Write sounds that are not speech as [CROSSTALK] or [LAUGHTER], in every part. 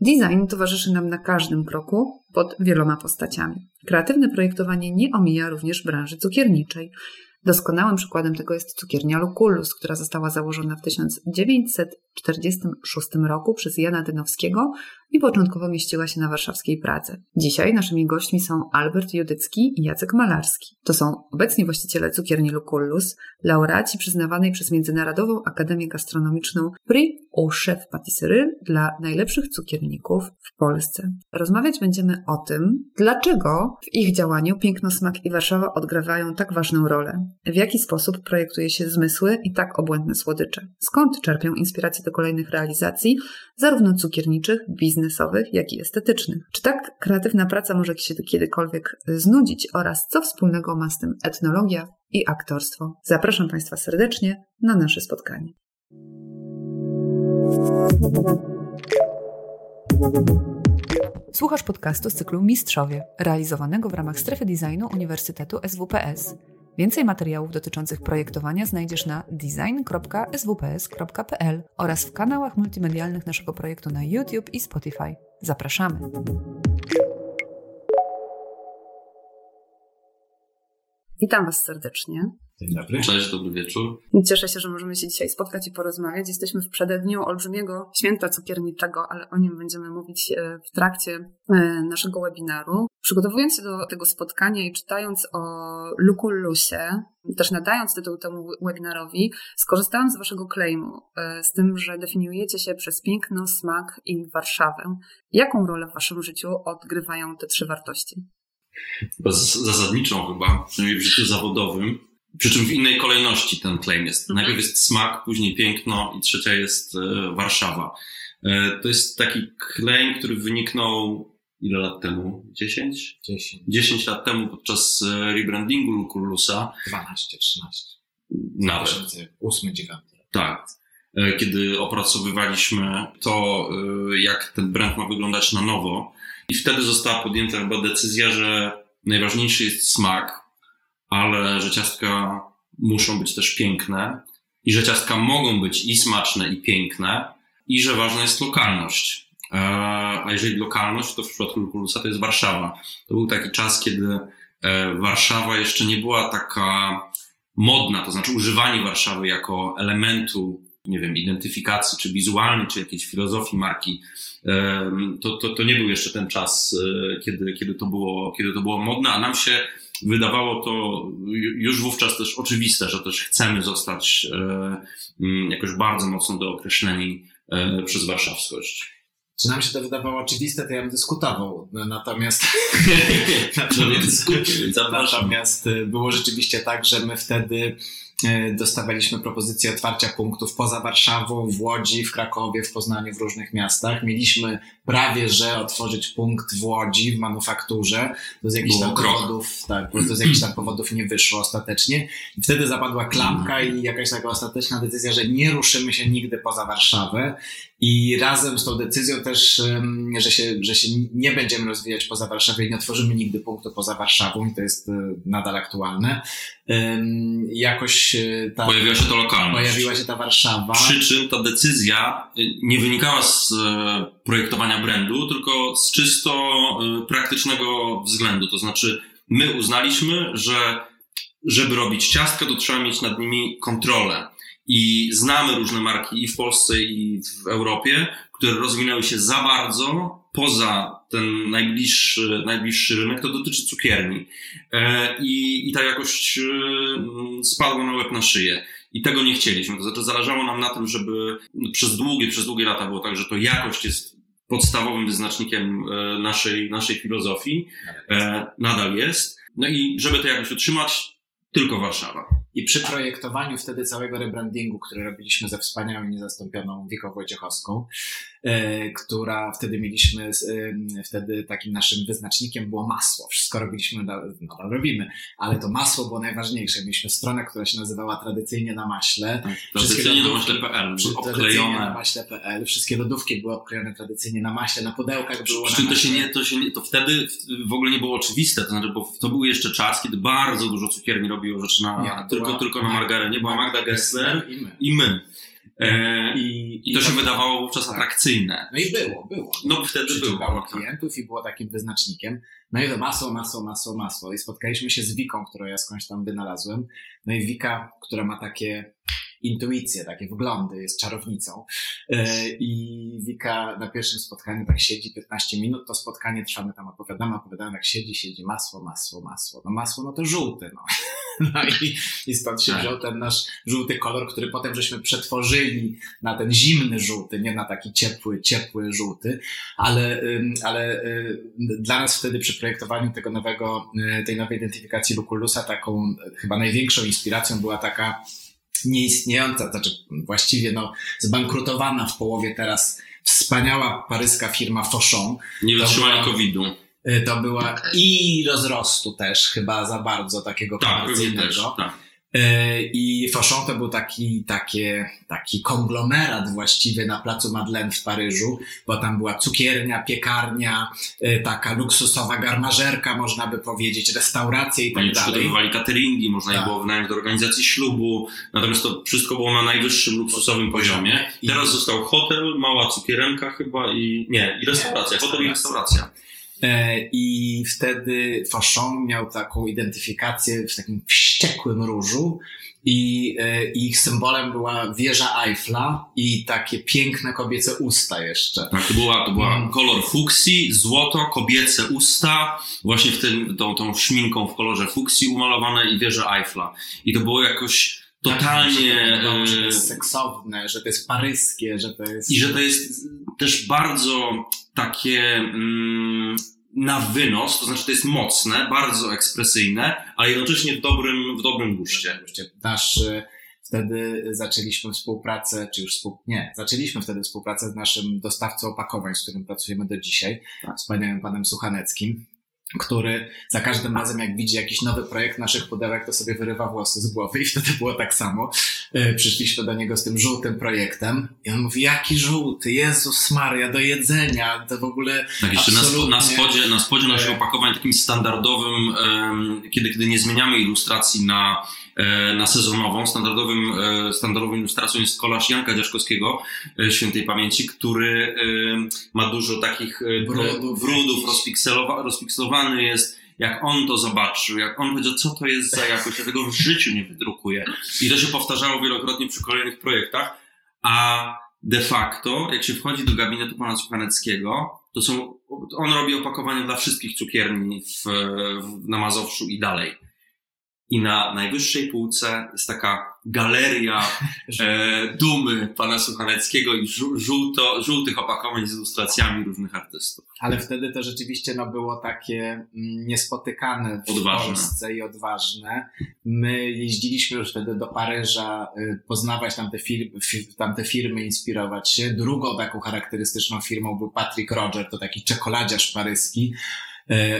Design towarzyszy nam na każdym kroku pod wieloma postaciami. Kreatywne projektowanie nie omija również branży cukierniczej. Doskonałym przykładem tego jest cukiernia Lucullus, która została założona w 1946 roku przez Jana Dynowskiego i początkowo mieściła się na warszawskiej Pradze. Dzisiaj naszymi gośćmi są Albert Judycki i Jacek Malarski. To są obecni właściciele cukierni Lucullus, laureaci przyznawanej przez Międzynarodową Akademię Gastronomiczną Prix au Chef Patisserie dla najlepszych cukierników w Polsce. Rozmawiać będziemy o tym, dlaczego w ich działaniu piękno, smak i Warszawa odgrywają tak ważną rolę, w jaki sposób projektuje się zmysły i tak obłędne słodycze, skąd czerpią inspiracje do kolejnych realizacji, zarówno cukierniczych, biznesowych, jak i estetycznych. Czy tak kreatywna praca może się kiedykolwiek znudzić oraz co wspólnego ma z tym etnologia i aktorstwo? Zapraszam Państwa serdecznie na nasze spotkanie. Słuchasz podcastu z cyklu Mistrzowie, realizowanego w ramach strefy designu Uniwersytetu SWPS. Więcej materiałów dotyczących projektowania znajdziesz na design.swps.pl oraz w kanałach multimedialnych naszego projektu na YouTube i Spotify. Zapraszamy! Witam Was serdecznie. Dzień dobry. Cześć, dobry wieczór. Cieszę się, że możemy się dzisiaj spotkać i porozmawiać. Jesteśmy w przededniu olbrzymiego święta cukierniczego, ale o nim będziemy mówić e, w trakcie e, naszego webinaru. Przygotowując się do tego spotkania i czytając o Lucullusie, też nadając tytuł temu webinarowi, skorzystałam z waszego claimu, e, z tym, że definiujecie się przez piękno, smak i Warszawę. Jaką rolę w waszym życiu odgrywają te trzy wartości? Zasadniczą chyba, przynajmniej w życiu zawodowym. Przy czym w innej kolejności ten claim jest. Mhm. Najpierw jest smak, później piękno i trzecia jest e, Warszawa. E, to jest taki claim, który wyniknął ile lat temu? 10? 10. 10 lat temu podczas e, rebrandingu Lucullusa. 12, 13. Nawet. 2008, 9. Tak. Kiedy opracowywaliśmy to, jak ten brand ma wyglądać na nowo. I wtedy została podjęta chyba decyzja, że najważniejszy jest smak, ale że ciastka muszą być też piękne i że ciastka mogą być i smaczne, i piękne i że ważna jest lokalność. E, a jeżeli lokalność, to w przypadku Lukulusa to jest Warszawa. To był taki czas, kiedy e, Warszawa jeszcze nie była taka modna, to znaczy używanie Warszawy jako elementu, nie wiem, identyfikacji, czy wizualnej, czy jakiejś filozofii marki. E, to, to, to nie był jeszcze ten czas, kiedy, kiedy, to było, kiedy to było modne, a nam się wydawało to już wówczas też oczywiste, że też chcemy zostać e, mm, jakoś bardzo mocno dookreśleni e, przez warszawskość. Czy nam się to wydawało oczywiste, to ja bym dyskutował. Natomiast, [LAUGHS] natomiast, natomiast e, było rzeczywiście tak, że my wtedy dostawaliśmy propozycję otwarcia punktów poza Warszawą, w Łodzi, w Krakowie, w Poznaniu, w różnych miastach. Mieliśmy prawie, że otworzyć punkt w Łodzi, w manufakturze. To z jakichś tam powodów, tak, to z jakichś tam powodów nie wyszło ostatecznie. I wtedy zapadła klapka i jakaś taka ostateczna decyzja, że nie ruszymy się nigdy poza Warszawę. I razem z tą decyzją też, że się, że się nie będziemy rozwijać poza Warszawą i nie otworzymy nigdy punktu poza Warszawą, i to jest e, nadal aktualne. Jakoś e, ta, pojawiła się to lokalność. Pojawiła się ta Warszawa. Przy czym ta decyzja y, nie wynikała z e, projektowania brandu, tylko z czysto praktycznego względu. To znaczy, my uznaliśmy, że żeby robić ciastka, to trzeba mieć nad nimi kontrolę. I znamy różne marki i w Polsce, i w Europie, które rozwinęły się za bardzo poza ten najbliższy, najbliższy rynek, to dotyczy cukierni. E, I, i ta jakość e, spadła na łeb na szyję. I tego nie chcieliśmy. To znaczy zależało nam na tym, żeby przez długie, przez długie lata było tak, że to jakość jest podstawowym wyznacznikiem e, naszej, naszej filozofii. Nadal jest. No i żeby to jakoś utrzymać, tylko Warszawa. I przy projektowaniu wtedy całego rebrandingu, który robiliśmy ze wspaniałą i niezastąpioną Wiką Wojciechowską, e, która wtedy mieliśmy, e, wtedy takim naszym wyznacznikiem było masło. Wszystko robiliśmy, nadal robimy, ale to masło było najważniejsze. Mieliśmy stronę, która się nazywała Tradycyjnie na maśle. Tak, tradycyjnie na maśle.pl, obklejone. na maśle.pl. Wszystkie lodówki były obklejone tradycyjnie na maśle, na pudełkach było Przy, na to się nie, to się nie, to wtedy w ogóle nie było oczywiste, to znaczy, bo to był jeszcze czas, kiedy bardzo dużo cukierni robiło rzeczy na, nie, tylko, tylko na margarenie. Była Magda Gessler i my. I my. E, I, I to się wydawało wówczas tak. atrakcyjne. No i było, było. No wtedy było. Tak. klientów i było takim wyznacznikiem. No i to masło, masło, masło, masło. I spotkaliśmy się z Wiką, którą ja skądś tam wynalazłem. No i Wika, która ma takie intuicje, takie wglądy, jest czarownicą. E, I Wika na pierwszym spotkaniu tak siedzi 15 minut, to spotkanie trwa, my tam opowiadamy, opowiadamy, jak siedzi, siedzi, masło, masło, masło. No masło, no to żółty, no. [LAUGHS] No i, i stąd się tak. wziął ten nasz żółty kolor, który potem żeśmy przetworzyli na ten zimny żółty, nie na taki ciepły, ciepły żółty, ale, ale y, dla nas wtedy przy projektowaniu tego nowego, y, tej nowej identyfikacji Lukulusa taką chyba największą inspiracją była taka nieistniejąca, znaczy właściwie no, zbankrutowana w połowie teraz wspaniała paryska firma Fauchon. Nie wytrzymali COVID-u. Y, to była i rozrostu też chyba za bardzo takiego tak, komercyjnego. Tak. E, I Fauchon to był taki, takie, taki konglomerat właściwie na placu Madeleine w Paryżu, bo tam była cukiernia, piekarnia, e, taka luksusowa garmażerka, można by powiedzieć, restauracja i tak Oni dalej. przygotowywali cateringi, można tak. je było wynająć do organizacji ślubu, natomiast to wszystko było na najwyższym luksusowym poziomie. I teraz został hotel, mała cukierenka chyba i, nie, i restauracja, nie, hotel i restauracja. E, I wtedy Fauchon miał taką identyfikację w takim wściekłym różu i e, ich symbolem była wieża Eiffla i takie piękne kobiece usta jeszcze. Tak, to była, to była mm. kolor fuksji, złoto, kobiece usta, właśnie w tym, tą, tą szminką w kolorze fuksji umalowane i wieża Eiffla. I to było jakoś totalnie... Tak, że to jest seksowne, że to jest paryskie, że to jest... I że to jest też bardzo takie mm, na wynos, to znaczy to jest mocne, bardzo ekspresyjne, ale jednocześnie w dobrym, w dobrym guście. Nasz, y, wtedy zaczęliśmy współpracę, czy już współ, nie, zaczęliśmy wtedy współpracę z naszym dostawcą opakowań, z którym pracujemy do dzisiaj, tak. z panem, panem Suchaneckim który za każdym razem, jak widzi jakiś nowy projekt naszych pudełek, to sobie wyrywa włosy z głowy [LAUGHS] i wtedy było tak samo. E, przyszliśmy do niego z tym żółtym projektem i on mówi, jaki żółty, Jezus Maria, do jedzenia, to w ogóle Tak, jeszcze absolutnie... na, spodzie, na spodzie naszych e. opakowań takim standardowym, kiedy, kiedy nie zmieniamy ilustracji na na sezonową. Standardowym, e, standardową ilustracją jest kolarz Janka Dziaszkowskiego, e, świętej pamięci, który ma dużo takich brudów, brudów rozpikselowany jest jak on to zobaczył, jak on powiedział, co to jest za jakość, ja tego w życiu nie wydrukuję. I to się powtarzało wielokrotnie przy kolejnych projektach, a de facto, jak się wchodzi do gabinetu pana Suchaneckiego, to są, on robi opakowania dla wszystkich cukierni w, w, na Mazowszu i dalej. I na najwyższej półce jest taka galeria [LAUGHS] e, dumy pana Suchaneckiego i żółto, żółtych opakowań z ilustracjami różnych artystów. Ale wtedy to rzeczywiście no, było takie mm, niespotykane w odważne. Polsce i odważne. My jeździliśmy już wtedy do Paryża y, poznawać tamte, firmy, tamte firmy, inspirować się. Drugą taką charakterystyczną firmą był Patrick Roger, to taki czekoladziarz paryski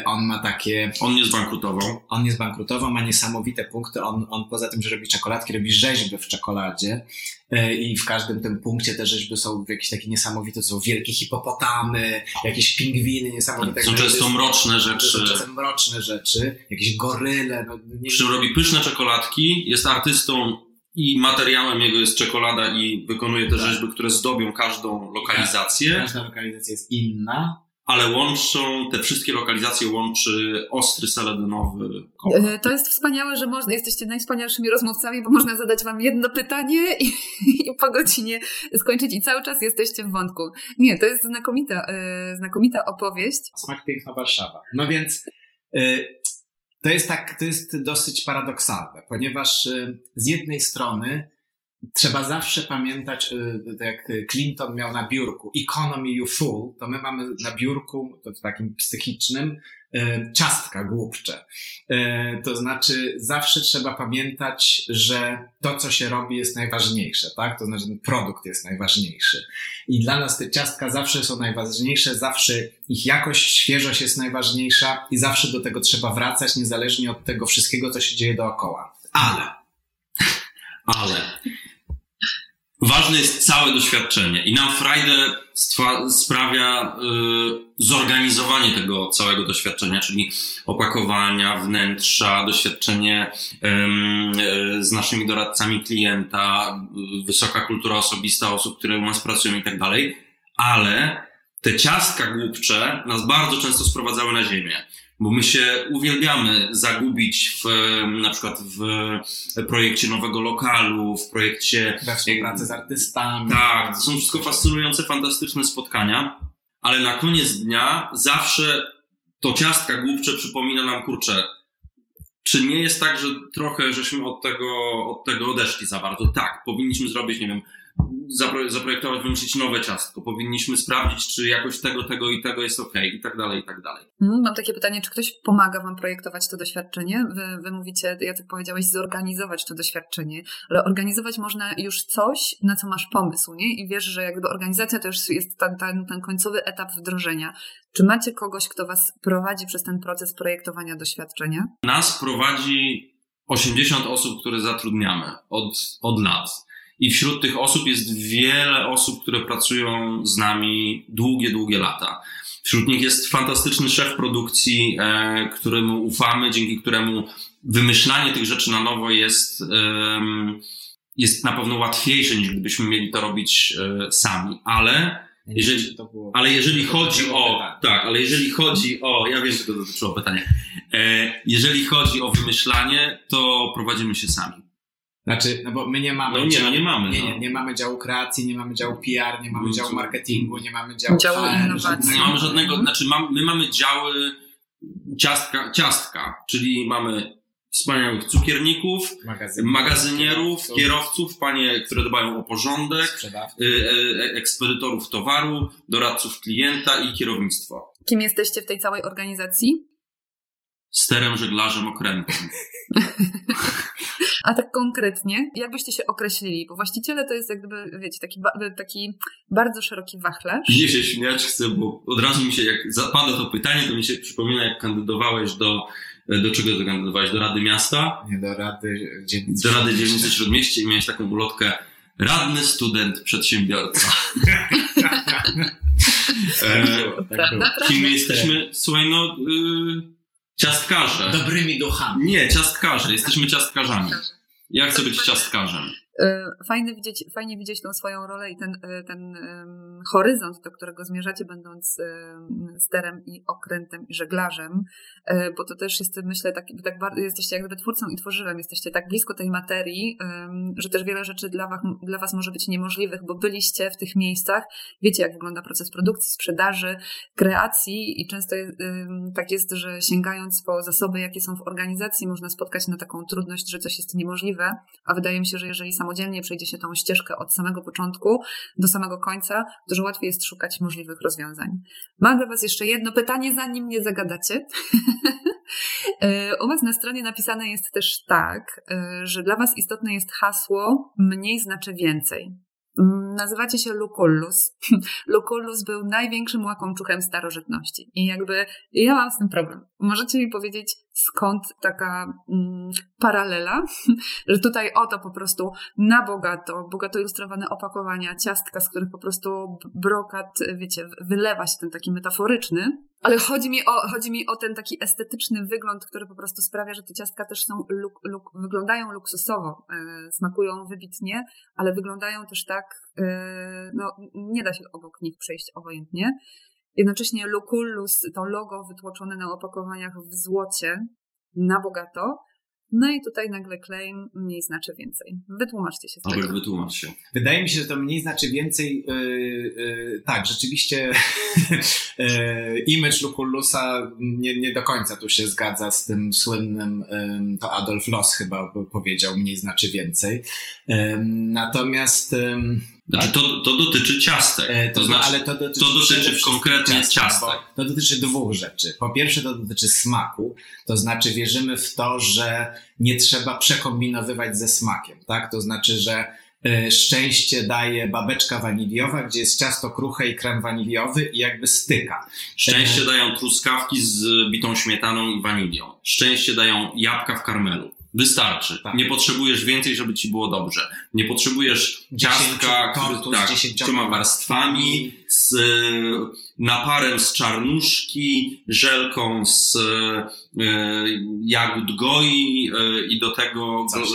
on ma takie... On nie zbankrutował. On nie zbankrutował, ma niesamowite punkty. On, on poza tym, że robi czekoladki, robi rzeźby w czekoladzie e, i w każdym tym punkcie te rzeźby są jakieś takie niesamowite, to są wielkie hipopotamy, jakieś pingwiny niesamowite. Są często mroczne rzeczy. Są czasem mroczne rzeczy, jakieś goryle. No, nie... Przy czym robi pyszne czekoladki, jest artystą i materiałem jego jest czekolada i wykonuje te tak. rzeźby, które zdobią każdą lokalizację. Każda lokalizacja jest inna ale łączą, te wszystkie lokalizacje łączy ostry seledynowy e, To jest wspaniałe, że można, jesteście najwspanialszymi rozmówcami, bo można zadać wam jedno pytanie [LAUGHS] i, i po godzinie skończyć i cały czas jesteście w wątku. Nie, to jest znakomita, e, znakomita opowieść. Smak piękna Warszawa. No więc e, to jest tak, to jest dosyć paradoksalne, ponieważ z jednej strony trzeba zawsze pamiętać, y, jak Clinton miał na biurku economy you fool, to my mamy na biurku, to w takim psychicznym, y, ciastka głupcze. Y, to znaczy zawsze trzeba pamiętać, że to, co się robi jest najważniejsze, tak? To znaczy ten produkt jest najważniejszy. I dla nas te ciastka zawsze są najważniejsze, zawsze ich jakość, świeżość jest najważniejsza i zawsze do tego trzeba wracać, niezależnie od tego wszystkiego, co się dzieje dookoła. Ale ale ważne jest całe doświadczenie i nam Friday sprawia y, zorganizowanie tego całego doświadczenia, czyli opakowania, wnętrza, doświadczenie y, z naszymi doradcami klienta, y, wysoka kultura osobista osób, które u nas pracują i tak dalej, ale te ciastka głupcze nas bardzo często sprowadzały na ziemię bo my się uwielbiamy zagubić w, na przykład w projekcie nowego lokalu, w projekcie... We współpracy z artystami. Tak, to są wszystko fascynujące, fantastyczne spotkania, ale na koniec dnia zawsze to ciastka głupcze przypomina nam, kurczę, czy nie jest tak, że trochę żeśmy od tego, od tego odeszli za bardzo? Tak, powinniśmy zrobić, nie wiem, zaprojektować, wymyślić nowe ciastko. Powinniśmy sprawdzić, czy jakość tego, tego i tego jest ok, i tak dalej, i tak dalej. Mhm, mam takie pytanie, czy ktoś pomaga Wam projektować to doświadczenie? Wy, wy mówicie, Jacek powiedziałeś, zorganizować to doświadczenie, ale organizować można już coś, na co masz pomysł, nie? I wiesz, że jakby organizacja to już jest ten, ten, ten końcowy etap wdrożenia. Czy macie kogoś, kto Was prowadzi przez ten proces projektowania doświadczenia? Nas prowadzi 80 osób, które zatrudniamy od, od lat. I wśród tych osób jest wiele osób, które pracują z nami długie, długie lata. Wśród nich jest fantastyczny szef produkcji, e, któremu ufamy, dzięki któremu wymyślanie tych rzeczy na nowo jest, e, jest na pewno łatwiejsze niż gdybyśmy mieli to robić e, sami. Ale jeżeli, ale jeżeli chodzi o, tak, ale jeżeli chodzi o, ja wiem, że to dotyczyło pytania. E, jeżeli chodzi o wymyślanie, to prowadzimy się sami. Znaczy, no bo my nie mamy. No nie, no nie mamy. Nie, no. nie, nie mamy działu kreacji, nie mamy działu PR, nie mamy działu marketingu, nie mamy działu, działu HR, innowacji. Nie mamy żadnego, mhm. znaczy mam, my mamy działy ciastka, ciastka, czyli mamy wspaniałych cukierników, magazynierów, magazynierów kierowców, panie, które dbają o porządek, y, y, ekspedytorów towaru, doradców klienta i kierownictwo. Kim jesteście w tej całej organizacji? Sterem, żeglarzem, okrętem. [LAUGHS] A tak konkretnie, jakbyście się określili? Bo właściciele to jest jak gdyby, wiecie, taki, taki bardzo szeroki wachlarz. Nie się śmiać chcę, bo od razu mi się, jak zapada to pytanie, to mi się przypomina, jak kandydowałeś do, do czego ty kandydowałeś? Do Rady Miasta? Nie, do Rady Dzielnicy Do Rady Dzielnicy Śródmieście i miałeś taką ulotkę radny student, przedsiębiorca. [LAUGHS] e, prawda, kim my jesteśmy? Słuchaj, no... Y Ciastkarze. Dobrymi duchami. Nie, ciastkarze. Jesteśmy ciastkarzami. Ja chcę być ciastkarzem. E, fajnie widzieć, fajnie widzieć tą swoją rolę i ten, e, ten horyzont, do którego zmierzacie, będąc sterem i okrętem i żeglarzem, um, bo to też jest, myślę, tak, tak bardzo, jesteście jakby twórcą i tworzywem, jesteście tak blisko tej materii, że też wiele rzeczy dla was, dla was może być niemożliwych, bo byliście w tych miejscach, wiecie, jak wygląda proces produkcji, sprzedaży, kreacji i często tak jest, że sięgając po zasoby, jakie są w organizacji, można spotkać na taką trudność, że coś jest niemożliwe, a wydaje mi się, że jeżeli sam samodzielnie przejdzie się tą ścieżkę od samego początku do samego końca, dużo łatwiej jest szukać możliwych rozwiązań. Mam dla Was jeszcze jedno pytanie, zanim nie zagadacie. E, [LAUGHS] u Was na stronie napisane jest też tak, e, że dla Was istotne jest hasło mniej znaczy więcej. Nazywacie się Lucullus. [LAUGHS] Lucullus był największym łakomczuchem starożytności. I jakby ja mam z tym problem. Możecie mi powiedzieć, skąd taka mm, paralela, [LAUGHS] że tutaj oto po prostu na bogato, bogato ilustrowane opakowania, ciastka, z których po prostu brokat, wiecie, wylewa się ten taki metaforyczny, ale chodzi mi, o, chodzi mi o ten taki estetyczny wygląd, który po prostu sprawia, że te ciastka też są luk, luk, wyglądają luksusowo, e, smakują wybitnie, ale wyglądają też tak, e, no nie da się obok nich przejść obojętnie. Jednocześnie Lucullus, to logo wytłoczone na opakowaniach w złocie, na bogato, no i tutaj nagle claim mniej znaczy więcej. Wytłumaczcie się z tego. wytłumacz się. Wydaje mi się, że to mniej znaczy więcej. Yy, yy, tak, rzeczywiście yy, [LAUGHS] image Lucullusa nie, nie do końca tu się zgadza z tym słynnym, to Adolf Loss chyba powiedział, mniej znaczy więcej. Natomiast znaczy to, to dotyczy ciastek. E, to, to znaczy, ale to dotyczy, to dotyczy konkretnie ciastek. To dotyczy dwóch rzeczy. Po pierwsze to dotyczy smaku, to znaczy wierzymy w to, że nie trzeba przekombinowywać ze smakiem, tak? To znaczy, że e, szczęście daje babeczka waniliowa, gdzie jest ciasto kruche i krem waniliowy i jakby styka. Szczęście dają truskawki z bitą śmietaną i wanilią. Szczęście dają jabłka w karmelu. Wystarczy. Tak. Nie potrzebujesz więcej, żeby ci było dobrze. Nie potrzebujesz ciastka, który, z tak, dziesięcioma trzema warstwami, z e, naparem z czarnuszki, żelką z e, jagód goi e, i do tego Coś. e,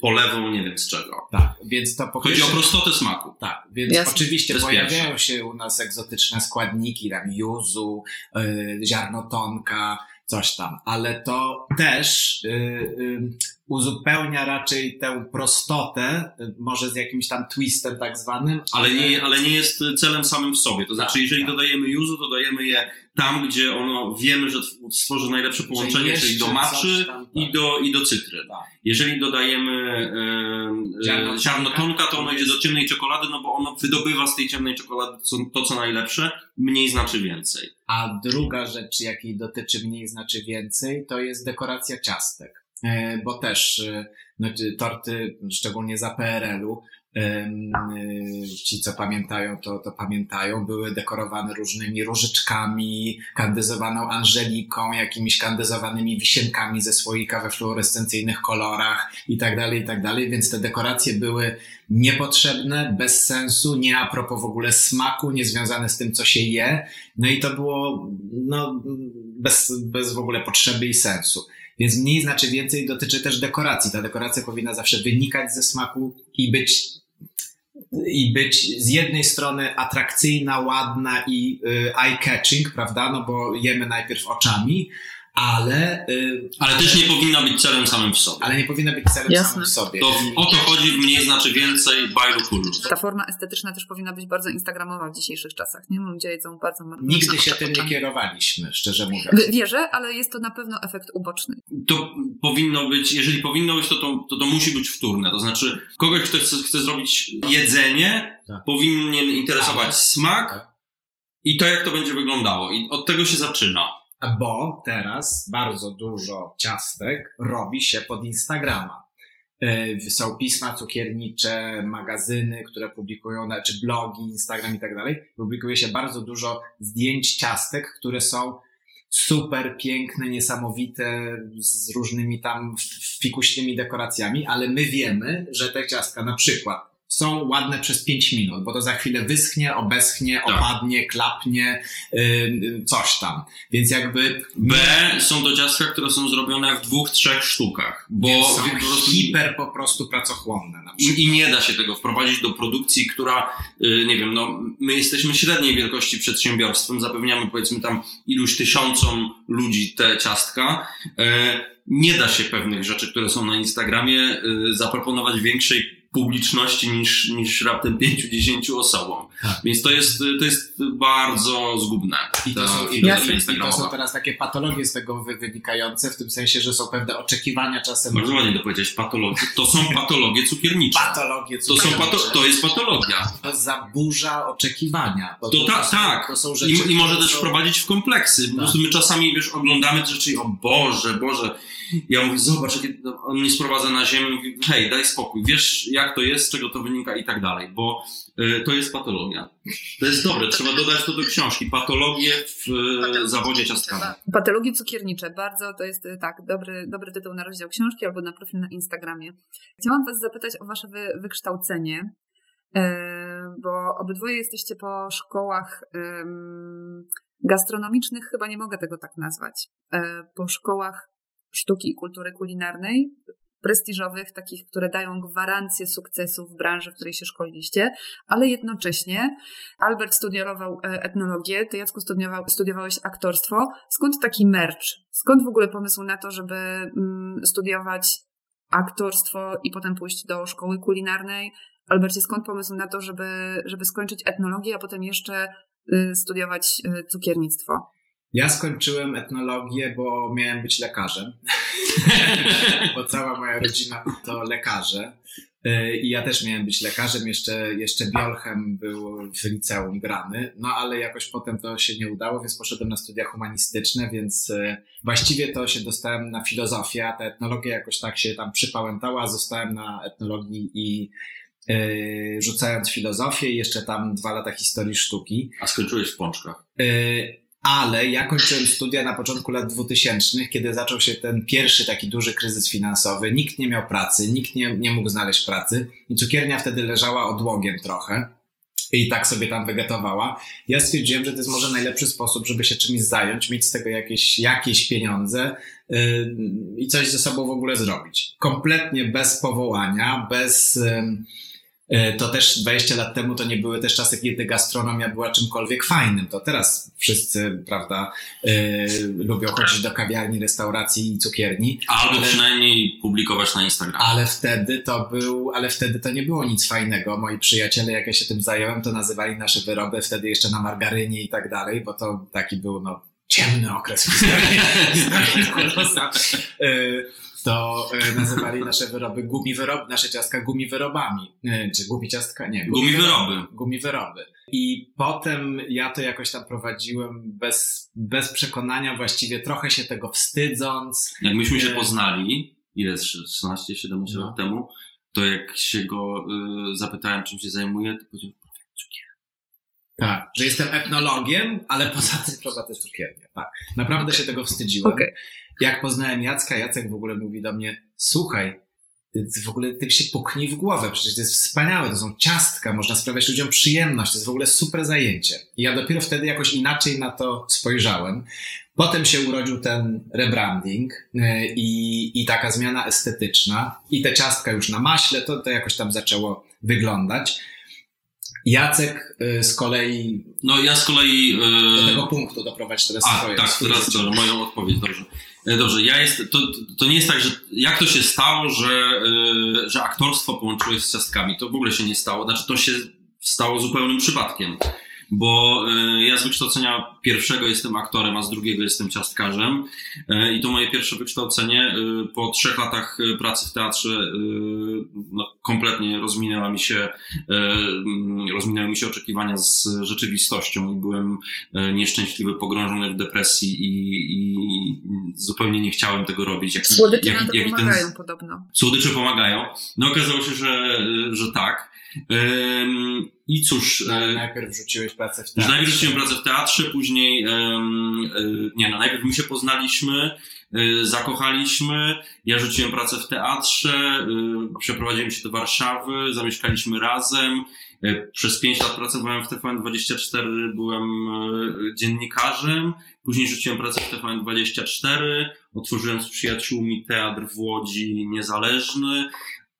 polewą nie wiem z czego. Tak, więc to po Chodzi o prostotę smaku. Tak, więc Jasne. oczywiście pojawiają pierwsze. się u nas egzotyczne składniki, tam juzu, y, ziarnotonka, coś tam, ale to też y, y, uzupełnia raczej tę prostotę, y, może z jakimś tam twistem tak zwanym, Ale nie, ale nie jest celem samym w sobie. To znaczy, Tak, jeżeli tak. dodajemy juzu, to dajemy je tam, gdzie ono wiemy, że stworzy najlepsze połączenie, jeszcze czyli do maczy tam, tak. i do, i do cytry. Tak. Jeżeli dodajemy e, Ziarnotonka, ziarnotonka, to ono to idzie do ciemnej czekolady, no bo ono wydobywa z tej ciemnej czekolady co, to, co najlepsze, mniej znaczy więcej. A druga rzecz, jakiej dotyczy mniej znaczy więcej, to jest dekoracja ciastek. E, Bo też znaczy, torty, szczególnie za PRL-u, e, ci co pamiętają, to, to pamiętają, były dekorowane różnymi różyczkami, kandyzowaną Angeliką, jakimiś kandyzowanymi wisienkami ze słoika we fluorescencyjnych kolorach i tak dalej, i tak dalej, więc te dekoracje były niepotrzebne, bez sensu, nie a propos w ogóle smaku, nie związane z tym, co się je, no i to było no, bez, bez w ogóle potrzeby i sensu. Więc mniej znaczy więcej dotyczy też dekoracji. Ta dekoracja powinna zawsze wynikać ze smaku i być, i być z jednej strony atrakcyjna, ładna i y, eye-catching, prawda? No bo jemy najpierw oczami, ale, y, Ale też nie powinna być celem samym w sobie. ale nie powinna być celem Jasne. samym w sobie. To o to chodzi w mniej znaczy więcej by Lucullus. Ta forma estetyczna też powinna być bardzo instagramowa w dzisiejszych czasach, nie? Ludzie jedzą bardzo Nigdy się tym nie kierowaliśmy, szczerze mówiąc. Wierzę, ale jest to na pewno efekt uboczny. to powinno być, jeżeli powinno być, to to, to, to musi być wtórne. To znaczy, kogoś, kto chce, chce zrobić jedzenie, Tak. powinien interesować Tak. smak Tak. i to, jak to będzie wyglądało. I od tego się zaczyna. Bo teraz bardzo dużo ciastek robi się pod Instagrama. Y, Są pisma cukiernicze, magazyny, które publikują, czy blogi, Instagram i tak dalej. Publikuje się bardzo dużo zdjęć ciastek, które są super piękne, niesamowite, z różnymi tam fikuśnymi dekoracjami, ale my wiemy, że te ciastka na przykład są ładne przez 5 minut, bo to za chwilę wyschnie, obeschnie, Tak. opadnie, klapnie, y, y, coś tam. Więc jakby B są to ciastka, które są zrobione w dwóch, trzech sztukach, bo Więc są po prostu hiper po prostu pracochłonne na przykład. I, I nie da się tego wprowadzić do produkcji, która, y, nie wiem, no, my jesteśmy średniej wielkości przedsiębiorstwem, zapewniamy powiedzmy tam iluś tysiącom ludzi te ciastka. E, Nie da się pewnych rzeczy, które są na Instagramie, y, zaproponować większej publiczności niż, niż raptem 5-10 osobom. Tak. Więc to jest, to jest bardzo zgubne. I to, są, i, to, i to są teraz takie patologie z tego wy- wynikające, w tym sensie, że są pewne oczekiwania czasem. Bardzo ładnie to powiedzieć, patologie. To są patologie cukiernicze. Patologie To, są pato, to jest patologia. To zaburza oczekiwania. To, To ta, to są- tak. To są rzeczy, I, I może też są- wprowadzić w kompleksy. Po Tak. prostu my czasami, wiesz, oglądamy te rzeczy i o Boże, Boże. Ja mówię, zobacz, on mnie sprowadza na ziemię i mówi, hej, daj spokój, wiesz jak to jest, z czego to wynika i tak dalej, bo y, to jest patologia. To jest dobre, trzeba dodać to do książki. Patologie w y, zawodzie ciastkowym. Patologie cukiernicze, bardzo to jest e, tak, dobry, dobry tytuł na rozdział książki albo na profil na Instagramie. Chciałam Was zapytać o Wasze wy, wykształcenie, bo obydwoje jesteście po szkołach gastronomicznych, chyba nie mogę tego tak nazwać, po szkołach sztuki i kultury kulinarnej, prestiżowych, takich, które dają gwarancję sukcesu w branży, w której się szkoliliście, ale jednocześnie Albert studiował e, etnologię, ty Jacku studiował, studiowałeś aktorstwo. Skąd taki merch? Skąd w ogóle pomysł na to, żeby mm, studiować aktorstwo i potem pójść do szkoły kulinarnej? Albercie, skąd pomysł na to, żeby, żeby skończyć etnologię, a potem jeszcze y, studiować y, cukiernictwo? Ja skończyłem etnologię, bo miałem być lekarzem. [LAUGHS] bo cała moja rodzina to lekarze. Y, I ja też miałem być lekarzem, jeszcze, jeszcze biolchem był w liceum grany, no ale jakoś potem to się nie udało, więc poszedłem na studia humanistyczne, więc y, właściwie to się dostałem na filozofię, a ta etnologia jakoś tak się tam przypałętała, zostałem na etnologii i y, rzucając filozofię i jeszcze tam dwa lata historii sztuki. A skończyłeś w pączkach. Y, ale ja kończyłem studia na początku lat 2000, kiedy zaczął się ten pierwszy taki duży kryzys finansowy. Nikt nie miał pracy, nikt nie, nie mógł znaleźć pracy i cukiernia wtedy leżała odłogiem trochę i tak sobie tam wegetowała. Ja stwierdziłem, że to jest może najlepszy sposób, żeby się czymś zająć, mieć z tego jakieś, jakieś pieniądze yy, i coś ze sobą w ogóle zrobić. Kompletnie bez powołania, bez... Yy, to też 20 lat temu to nie były też czasy, kiedy gastronomia była czymkolwiek fajnym. To teraz wszyscy, prawda, yy, lubią chodzić do kawiarni, restauracji i cukierni. Albo przynajmniej publikować na Instagramie. Ale wtedy to był, ale wtedy to nie było nic fajnego. Moi przyjaciele, jak ja się tym zająłem, to nazywali nasze wyroby wtedy jeszcze na margarynie i tak dalej, bo to taki był, no, ciemny okres w historii. [LAUGHS] [LAUGHS] to e, nazywali nasze wyroby gumi wyrob, nasze ciastka gumi wyrobami. E, czy gumi ciastka? Nie. Gumi, gumi wyroby. Gumi wyroby. I potem ja to jakoś tam prowadziłem bez, bez przekonania, właściwie trochę się tego wstydząc. Jak myśmy się e, poznali, ile 16-17 no. lat temu, to jak się go y, zapytałem, czym się zajmuje, to powiedział, cukier. Tak, że jestem etnologiem, ale poza tym prowadzę cukiernię. Tak, naprawdę się tego wstydziłem. Okay. Jak poznałem Jacka, Jacek w ogóle mówi do mnie, słuchaj, w ogóle ty się puknij w głowę, przecież to jest wspaniałe, to są ciastka, można sprawiać ludziom przyjemność, to jest w ogóle super zajęcie. I ja dopiero wtedy jakoś inaczej na to spojrzałem. Potem się urodził ten rebranding e, i, i taka zmiana estetyczna i te ciastka już na maśle, to, to jakoś tam zaczęło wyglądać. Jacek y, z kolei. No ja z kolei. Y, do tego punktu doprowadź teraz A, swoje. Tak, teraz dobrze, moją odpowiedź, dobrze. E, dobrze, ja jest, to, to nie jest tak, że jak to się stało, że, y, że aktorstwo połączyłeś z ciastkami. To w ogóle się nie stało. Znaczy to się stało zupełnym przypadkiem bo e, ja z wykształcenia pierwszego jestem aktorem, a z drugiego jestem ciastkarzem. E, I to moje pierwsze wykształcenie e, po trzech latach pracy w teatrze no, kompletnie rozminęła mi się, rozminęły mi się oczekiwania z rzeczywistością i byłem nieszczęśliwy, pogrążony w depresji i, i zupełnie nie chciałem tego robić. Jak, Słodycze jak, jak pomagają ten... podobno. Słodycze pomagają. No okazało się, że, że tak. I cóż. No, najpierw rzuciłeś pracę w teatrze. Najpierw rzuciłem pracę w teatrze, później. E, nie, no najpierw my się poznaliśmy, e, zakochaliśmy. Ja rzuciłem pracę w teatrze, e, przeprowadziłem się do Warszawy, zamieszkaliśmy razem. Przez pięć lat pracowałem w TVN24, byłem dziennikarzem. Później rzuciłem pracę w TVN24, otworzyłem z przyjaciółmi teatr w Łodzi niezależny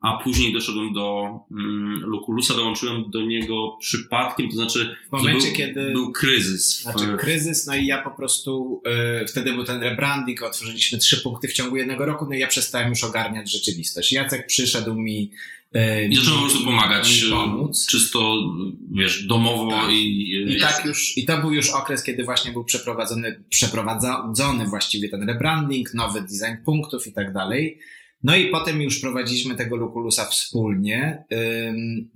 a później doszedłem do mm, Lukulusa, dołączyłem do niego przypadkiem, to znaczy w momencie, był, kiedy był kryzys. Znaczy kryzys, no i ja po prostu y, wtedy był ten rebranding, otworzyliśmy trzy punkty w ciągu jednego roku, no i ja przestałem już ogarniać rzeczywistość. Jacek przyszedł mi y, I zacząłem po prostu pomagać, y, pomóc. czysto, wiesz, domowo tak. i... I tak już, i to był już okres, kiedy właśnie był przeprowadzony, przeprowadzony właściwie ten rebranding, nowy design punktów i tak dalej. No i potem już prowadziliśmy tego Lukulusa wspólnie.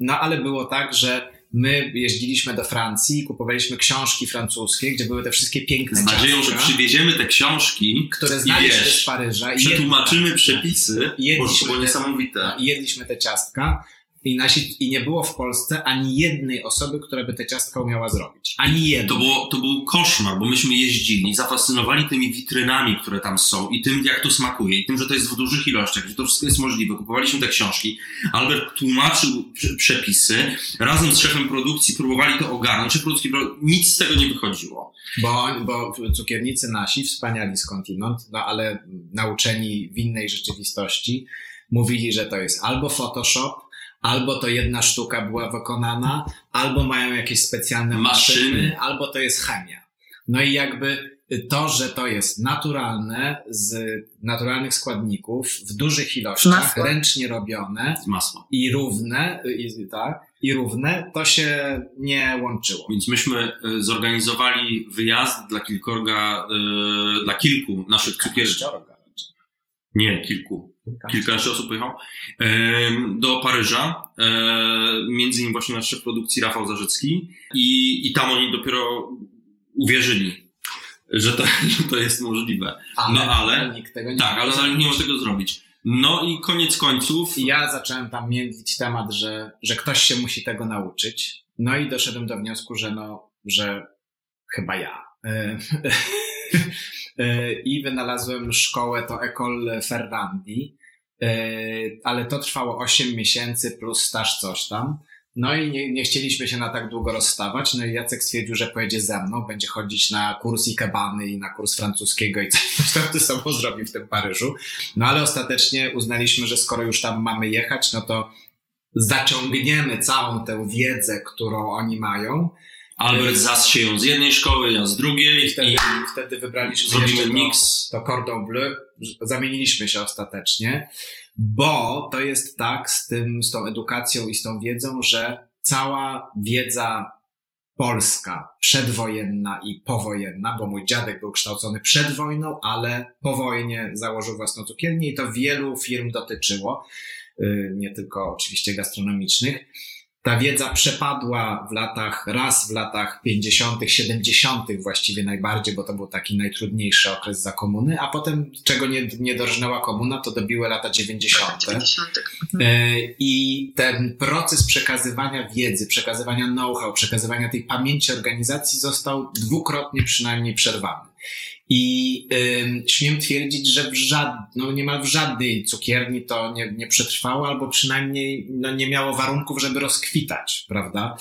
No ale było tak, że my jeździliśmy do Francji, kupowaliśmy książki francuskie, gdzie były te wszystkie piękne Z nadzieją, ciastka, że przywieziemy te książki, które znaliśmy z Paryża. I przetłumaczymy przepisy, jedliśmy bo to było niesamowite. I jedliśmy te ciastka i, nasi, I nie było w Polsce ani jednej osoby, która by te ciastka umiała zrobić. Ani jednej. To, było, to był koszmar, bo myśmy jeździli, zafascynowali tymi witrynami, które tam są i tym, jak to smakuje i tym, że to jest w dużych ilościach, że to wszystko jest możliwe. Kupowaliśmy te książki. Albert tłumaczył przepisy. Razem z szefem produkcji próbowali to ogarnąć. Szef produkcji, nic z tego nie wychodziło. Bo, bo cukiernicy nasi, wspaniali skądinąd, no ale nauczeni w innej rzeczywistości, mówili, że to jest albo Photoshop, albo to jedna sztuka była wykonana, albo mają jakieś specjalne maszyny, maszyny albo to jest chemia. No i jakby to, że to jest naturalne, z naturalnych składników, w dużych ilościach, Masło. ręcznie robione Masło. i równe, i, tak, i równe, to się nie łączyło. Więc myśmy e, zorganizowali wyjazd dla kilkorga, e, dla kilku naszych cukierni. Nie, kilku kilkanaście osób pojechał, do Paryża, między innymi właśnie nasz szef produkcji Rafał Zarzycki i, i tam oni dopiero uwierzyli, że to, [LAUGHS] że to jest możliwe. Ale, no ale, nikt tego nie tak, ale nikt nie może tego zrobić. No i koniec końców. Ja zacząłem tam międlić temat, że, że ktoś się musi tego nauczyć. No i doszedłem do wniosku, że no, że chyba ja. [LAUGHS] I wynalazłem szkołę, to Ecole Ferrandi, ale to trwało 8 miesięcy plus staż coś tam. No i nie, nie, chcieliśmy się na tak długo rozstawać. No i Jacek stwierdził, że pojedzie ze mną, będzie chodzić na kurs ikebany i na kurs francuskiego i [LAUGHS] coś tam ze sobą zrobi w tym Paryżu. No ale ostatecznie uznaliśmy, że skoro już tam mamy jechać, no to zaciągniemy całą tę wiedzę, którą oni mają. Albert zassie ją z jednej szkoły, ja z drugiej. I wtedy, i wtedy wybraliśmy zrobimy mix. To, to Cordon Bleu. Zamieniliśmy się ostatecznie bo to jest tak z tym, z tą edukacją i z tą wiedzą, że cała wiedza polska, przedwojenna i powojenna, bo mój dziadek był kształcony przed wojną, ale po wojnie założył własną cukiernię i to wielu firm dotyczyło, y, nie tylko oczywiście gastronomicznych ta wiedza przepadła w latach, raz w latach 50., 70. właściwie najbardziej, bo to był taki najtrudniejszy okres za komuny, a potem, czego nie, nie dorżnęła komuna, to dobiły lata 90. 90. E, I ten proces przekazywania wiedzy, przekazywania know-how, przekazywania tej pamięci organizacji został dwukrotnie przynajmniej przerwany. I y, śmiem twierdzić, że w żad, no niemal w żadnej cukierni to nie, nie przetrwało, albo przynajmniej no, nie miało warunków, żeby rozkwitać, prawda?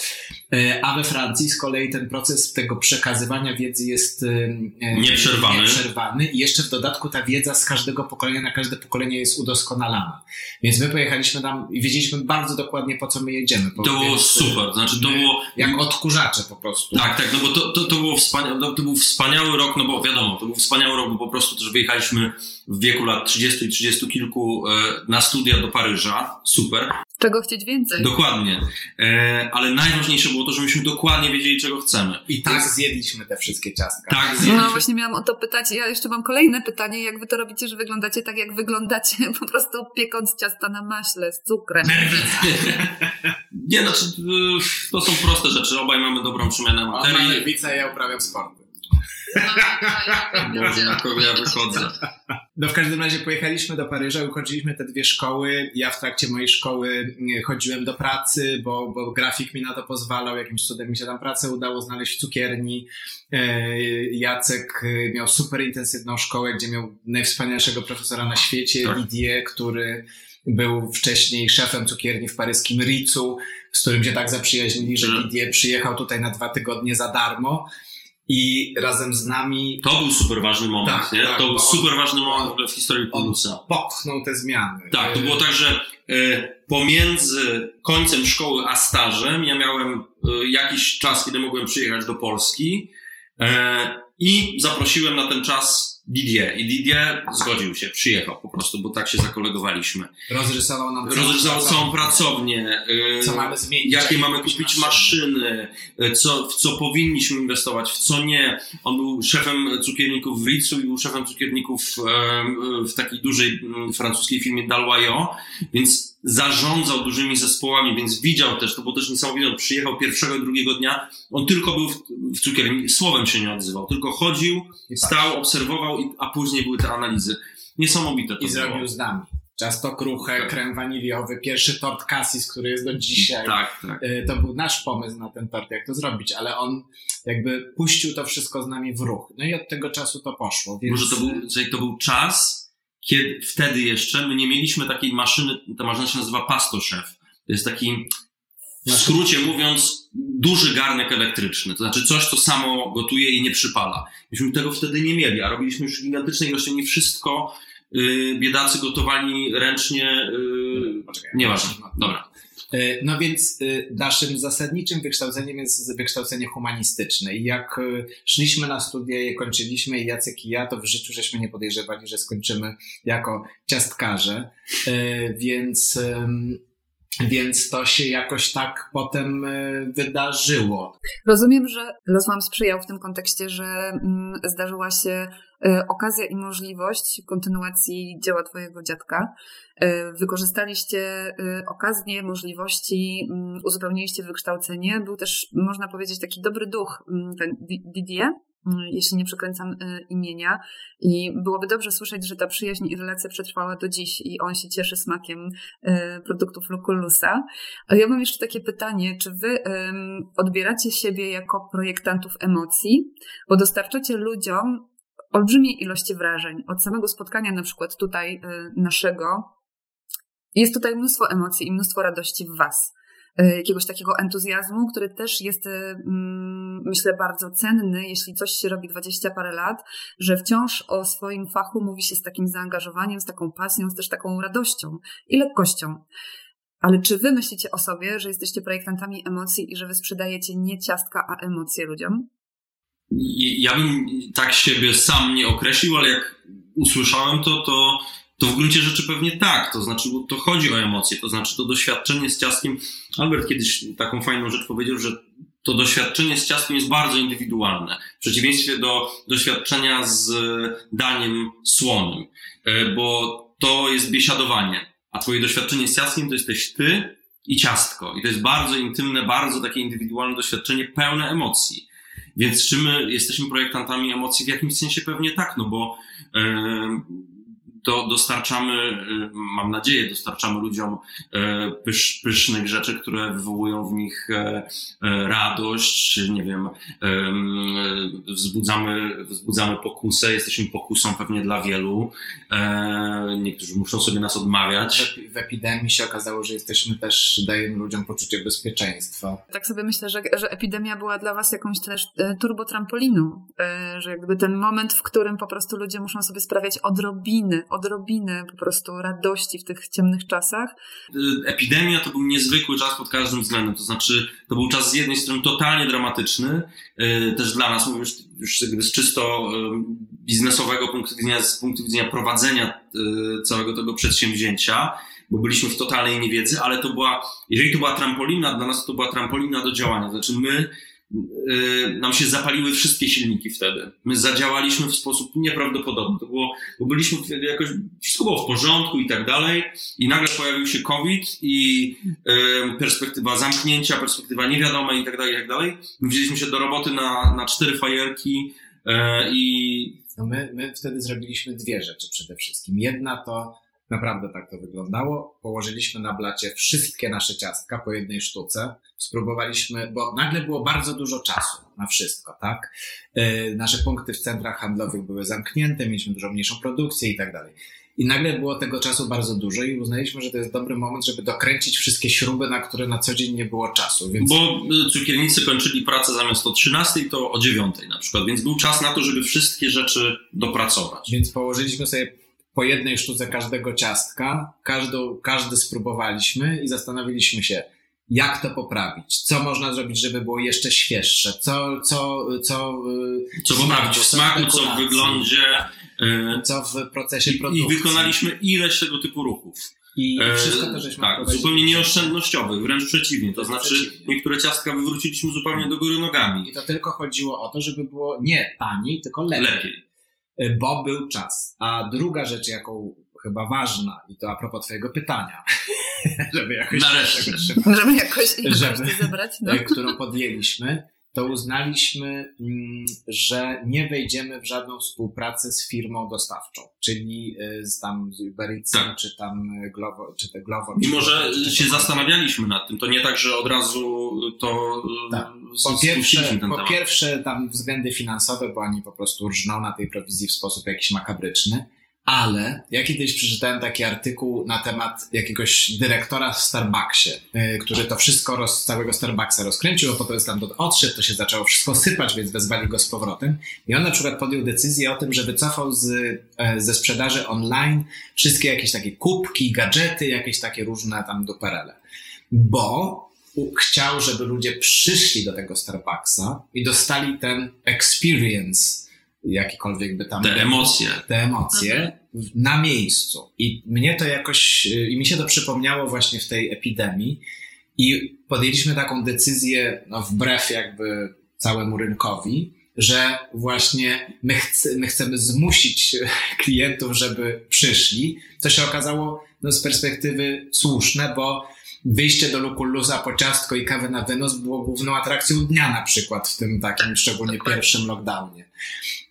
Y, a we Francji z kolei ten proces tego przekazywania wiedzy jest y, nieprzerwany. nieprzerwany. I jeszcze w dodatku ta wiedza z każdego pokolenia na każde pokolenie jest udoskonalana. Więc my pojechaliśmy tam i wiedzieliśmy bardzo dokładnie po co my jedziemy. To było więc, super, znaczy to było... Jak odkurzacze po prostu. Tak, tak, no bo to, to, to, było wspania... to był wspaniały rok, no bo wiadomo, to był wspaniały rok, bo po prostu też wyjechaliśmy w wieku lat 30 i 30 kilku e, na studia do Paryża. Super. Czego chcieć więcej. Dokładnie. E, ale najważniejsze było to, że myśmy dokładnie wiedzieli, czego chcemy. I tak Więc... zjedliśmy te wszystkie ciastka. Tak, zjedliśmy. No właśnie miałam o to pytać. Ja jeszcze mam kolejne pytanie. Jak wy to robicie, że wyglądacie tak, jak wyglądacie [LAUGHS] po prostu piekąc ciasta na maśle z cukrem? Nie, znaczy y, to są proste rzeczy. Obaj mamy dobrą przemianę materii. On ma lewicę, ja uprawiam sporty. [LAUGHS] Może na kogo ja wychodzę. No w każdym razie pojechaliśmy do Paryża, ukończyliśmy te dwie szkoły. Ja w trakcie mojej szkoły mm, chodziłem do pracy, bo, bo grafik mi na to pozwalał. Jakimś cudem mi się tam pracę udało znaleźć w cukierni. E, Jacek e, miał super intensywną szkołę, gdzie miał najwspanialszego profesora na świecie, tak. Didier, który był wcześniej szefem cukierni w paryskim Ricu, z którym się tak zaprzyjaźnili, że mhm. Didier przyjechał tutaj na dwa tygodnie za darmo i razem z nami. To był super ważny moment, tak, nie? Tak, to był super ważny moment w historii Polusa. Popchnął te zmiany. Tak, to było tak, że y, pomiędzy końcem szkoły a stażem ja miałem y, jakiś czas, kiedy mogłem przyjechać do Polski y, i zaprosiłem na ten czas Didier. I Didier zgodził się, przyjechał po prostu, bo tak się zakolegowaliśmy. Rozrysował nam Rozrysował całą pracownię. Y, co mamy zmienić? Jakie mamy kupić maszyny, y, co, w co powinniśmy inwestować, w co nie. On był szefem cukierników w Ritzu i był szefem cukierników w takiej dużej mm, francuskiej firmie Dalwayo, więc zarządzał dużymi zespołami, więc widział też, to było też niesamowite, on przyjechał pierwszego i drugiego dnia, on tylko był w, w cukierni, słowem się nie odzywał, tylko chodził, stał, obserwował, i, a później były te analizy. Niesamowite to I było. zrobił z nami. Ciasto kruche, tak. krem waniliowy, pierwszy tort Cassis, który jest do dzisiaj. Tak, tak. Y, to był nasz pomysł na ten tort, jak to zrobić, ale on jakby puścił to wszystko z nami w ruch. No i od tego czasu to poszło. Więc... Może to był, to był czas, kiedy wtedy jeszcze my nie mieliśmy takiej maszyny, ta maszyna się nazywa pastoszef. To jest taki, w skrócie mówiąc, duży garnek elektryczny. To znaczy coś, co samo gotuje i nie przypala. Myśmy tego wtedy nie mieli, a robiliśmy już gigantyczne ilości. Nie wszystko yy, biedacy gotowali ręcznie. Yy, Poczekaj, nieważne. Dobra. E, no więc e, naszym zasadniczym wykształceniem jest wykształcenie humanistyczne i jak e, szliśmy na studia je kończyliśmy i Jacek i ja, to w życiu żeśmy nie podejrzewali, że skończymy jako ciastkarze, więc więc to się jakoś tak potem wydarzyło. Rozumiem, że los Wam sprzyjał w tym kontekście, że mm, zdarzyła się okazja i możliwość kontynuacji dzieła Twojego dziadka. E, wykorzystaliście e, okazję, możliwości, mm, uzupełniliście wykształcenie. Był też, można powiedzieć, taki dobry duch, mm, ten Didier. mm, jeśli nie przekręcam y, imienia. I byłoby dobrze słyszeć, że ta przyjaźń i relacja przetrwała do dziś i on się cieszy smakiem y, produktów Lukulusa. A ja mam jeszcze takie pytanie, czy wy odbieracie siebie jako projektantów emocji, bo dostarczacie ludziom olbrzymiej ilości wrażeń. Od samego spotkania na przykład tutaj naszego jest tutaj mnóstwo emocji i mnóstwo radości w was. E, jakiegoś takiego entuzjazmu, który też jest, e, mm, myślę, bardzo cenny, jeśli coś się robi dwadzieścia parę lat, że wciąż o swoim fachu mówi się z takim zaangażowaniem, z taką pasją, z też taką radością i lekkością. Ale czy wy myślicie o sobie, że jesteście projektantami emocji i że wy sprzedajecie nie ciastka, a emocje ludziom? Ja bym tak siebie sam nie określił, ale jak usłyszałem to, to to w gruncie rzeczy pewnie tak, to znaczy, bo to chodzi o emocje, to znaczy to doświadczenie z ciastkiem. Albert kiedyś taką fajną rzecz powiedział, że to doświadczenie z ciastkiem jest bardzo indywidualne, w przeciwieństwie do doświadczenia z daniem słonym, e, bo to jest biesiadowanie, a twoje doświadczenie z ciastkiem to jesteś ty i ciastko. I to jest bardzo intymne, bardzo takie indywidualne doświadczenie, pełne emocji. Więc czy my jesteśmy projektantami emocji? W jakimś sensie pewnie tak, no bo do, dostarczamy, y, mam nadzieję, dostarczamy ludziom e, pysz, pysznych rzeczy, które wywołują w nich e, e, radość, nie wiem, wzbudzamy, wzbudzamy pokusę, jesteśmy pokusą pewnie dla wielu. Niektórzy muszą sobie nas odmawiać. W, w epidemii się okazało, że jesteśmy też, dajemy ludziom poczucie bezpieczeństwa. Tak sobie myślę, że, że epidemia była dla was jakąś też turbotrampoliną, że jakby ten moment, w którym po prostu ludzie muszą sobie sprawiać odrobiny, odrobinę po prostu radości w tych ciemnych czasach. Epidemia to był niezwykły czas pod każdym względem. To znaczy, to był czas z jednej strony totalnie dramatyczny, y, też dla nas, mówię już, już z czysto y, biznesowego punktu widzenia, z punktu widzenia prowadzenia y, całego tego przedsięwzięcia, bo byliśmy w totalnej niewiedzy, ale to była, jeżeli to była trampolina, dla nas to była trampolina do działania. Znaczy my Y, nam się zapaliły wszystkie silniki wtedy. My zadziałaliśmy w sposób nieprawdopodobny. To było, bo byliśmy jakoś, wszystko było w porządku i tak dalej i nagle pojawił się COVID i y, perspektywa zamknięcia, perspektywa niewiadoma i tak dalej, i tak dalej. My wzięliśmy się do roboty na, na cztery fajerki y, i... No my, my wtedy zrobiliśmy dwie rzeczy przede wszystkim. Jedna to Naprawdę tak to wyglądało. Położyliśmy na blacie wszystkie nasze ciastka po jednej sztuce. Spróbowaliśmy, bo nagle było bardzo dużo czasu na wszystko, tak? Yy, nasze punkty w centrach handlowych były zamknięte, mieliśmy dużo mniejszą produkcję i tak dalej. I nagle było tego czasu bardzo dużo i uznaliśmy, że to jest dobry moment, żeby dokręcić wszystkie śruby, na które na co dzień nie było czasu. Więc... Bo y, cukiernicy kończyli pracę zamiast o 13, to o 9 na przykład, więc był czas na to, żeby wszystkie rzeczy dopracować. Więc położyliśmy sobie po jednej sztuce każdego ciastka, każdą, każdy spróbowaliśmy i zastanowiliśmy się, jak to poprawić, co można zrobić, żeby było jeszcze świeższe, co, co, co, y, co poprawić w smaku, co w wyglądzie, y, co w procesie produkcji. I wykonaliśmy ileś tego typu ruchów. I wszystko to żeśmy Tak, zupełnie nieoszczędnościowych, wręcz przeciwnie. To znaczy, przeciwnie. niektóre ciastka wywróciliśmy zupełnie do góry nogami. I to tylko chodziło o to, żeby było nie taniej, tylko lepiej. lepiej. Y, bo był czas. A druga rzecz, jaką chyba ważna, i to a propos twojego pytania, żeby jakoś... Nareszcie. Żeby jakoś, żeby, zebrać, no. Y, którą podjęliśmy, to uznaliśmy, mm, że nie wejdziemy w żadną współpracę z firmą dostawczą, czyli y, z tam z Uber tak. czy tam Glovo, czy te Glovo. Mimo, że się zastanawialiśmy nad tym, to nie tak, że od razu to tak. Po pierwsze, po pierwsze tam względy finansowe, bo oni po prostu rżną na tej prowizji w sposób jakiś makabryczny, ale ja kiedyś przeczytałem taki artykuł na temat jakiegoś dyrektora w Starbucksie, y, który to wszystko roz, całego Starbucksa rozkręcił, a potem tam odszedł, to się zaczęło wszystko sypać, więc wezwali go z powrotem. I on na przykład podjął decyzję o tym, że wycofał z, e, ze sprzedaży online wszystkie jakieś takie kubki, gadżety, jakieś takie różne tam duperele. Bo chciał, żeby ludzie przyszli do tego Starbucksa i dostali ten experience, jakikolwiek by tam. Te emocje. Te emocje mhm. na miejscu. I mnie to jakoś, i mi się to przypomniało właśnie w tej epidemii. I podjęliśmy taką decyzję, no wbrew jakby całemu rynkowi, że właśnie my, chce, my chcemy zmusić [LAUGHS] klientów, żeby przyszli, co się okazało no, z perspektywy słuszne, bo wyjście do Lukullusa po ciastko i kawę na wynos było główną atrakcją dnia na przykład w tym takim szczególnie pierwszym lockdownie.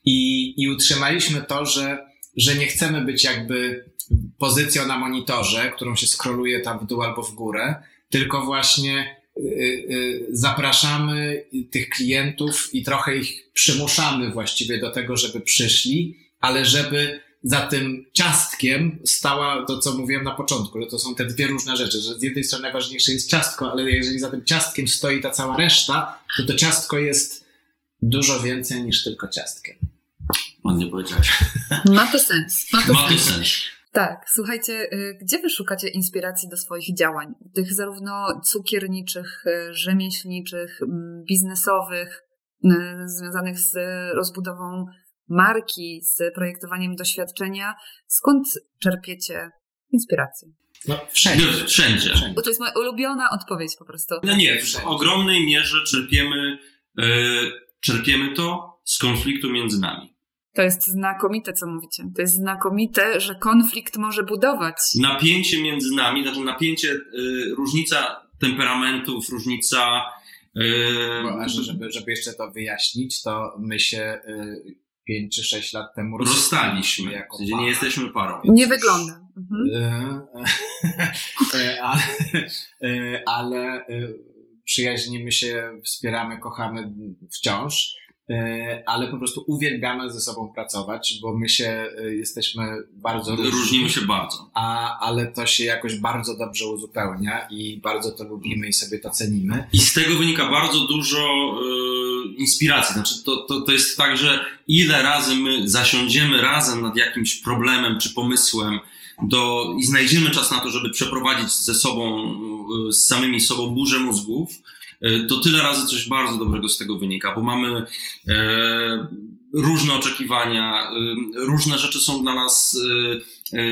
I, i utrzymaliśmy to, że, że nie chcemy być jakby pozycją na monitorze, którą się skroluje tam w dół albo w górę, tylko właśnie y, y, zapraszamy tych klientów i trochę ich przymuszamy właściwie do tego, żeby przyszli, ale żeby za tym ciastkiem stała to, co mówiłem na początku, że to są te dwie różne rzeczy, że z jednej strony najważniejsze jest ciastko, ale jeżeli za tym ciastkiem stoi ta cała reszta, to to ciastko jest dużo więcej niż tylko ciastkiem. Ładnie powiedziałeś. [LAUGHS] Ma to sens. Ma to, Ma to sens. sens. Tak, słuchajcie, y, gdzie wy szukacie inspiracji do swoich działań? Tych zarówno cukierniczych, y, rzemieślniczych, biznesowych, y, związanych z rozbudową marki, z projektowaniem doświadczenia. Skąd czerpiecie inspirację? No, wszędzie. Nie, Wszędzie. Bo to jest moja ulubiona odpowiedź po prostu. No nie, w ogromnej mierze czerpiemy, e, czerpiemy to z konfliktu między nami. To jest znakomite, co mówicie. To jest znakomite, że konflikt może budować. Napięcie między nami, znaczy napięcie, e, różnica temperamentów, różnica. e, Bo, żeby, żeby jeszcze to wyjaśnić, to my się y, 5 czy 6 lat temu rozstaliśmy. jako para. nie jesteśmy parą. Nie wygląda. Mhm. Y, [LAUGHS] y, ale, y, ale y, przyjaźnimy się, wspieramy, kochamy wciąż, y, ale po prostu uwielbiamy ze sobą pracować, bo my się y, jesteśmy bardzo różni. Różnimy się bardzo. A, ale to się jakoś bardzo dobrze uzupełnia i bardzo to lubimy i sobie to cenimy. I z tego wynika bardzo dużo e, inspiracji. Znaczy, to, to, to jest tak, że ile razy my zasiądziemy razem nad jakimś problemem czy pomysłem do, i znajdziemy czas na to, żeby przeprowadzić ze sobą, e, z samymi sobą burzę mózgów, e, to tyle razy coś bardzo dobrego z tego wynika, bo mamy e, różne oczekiwania, e, różne rzeczy są dla nas e, e,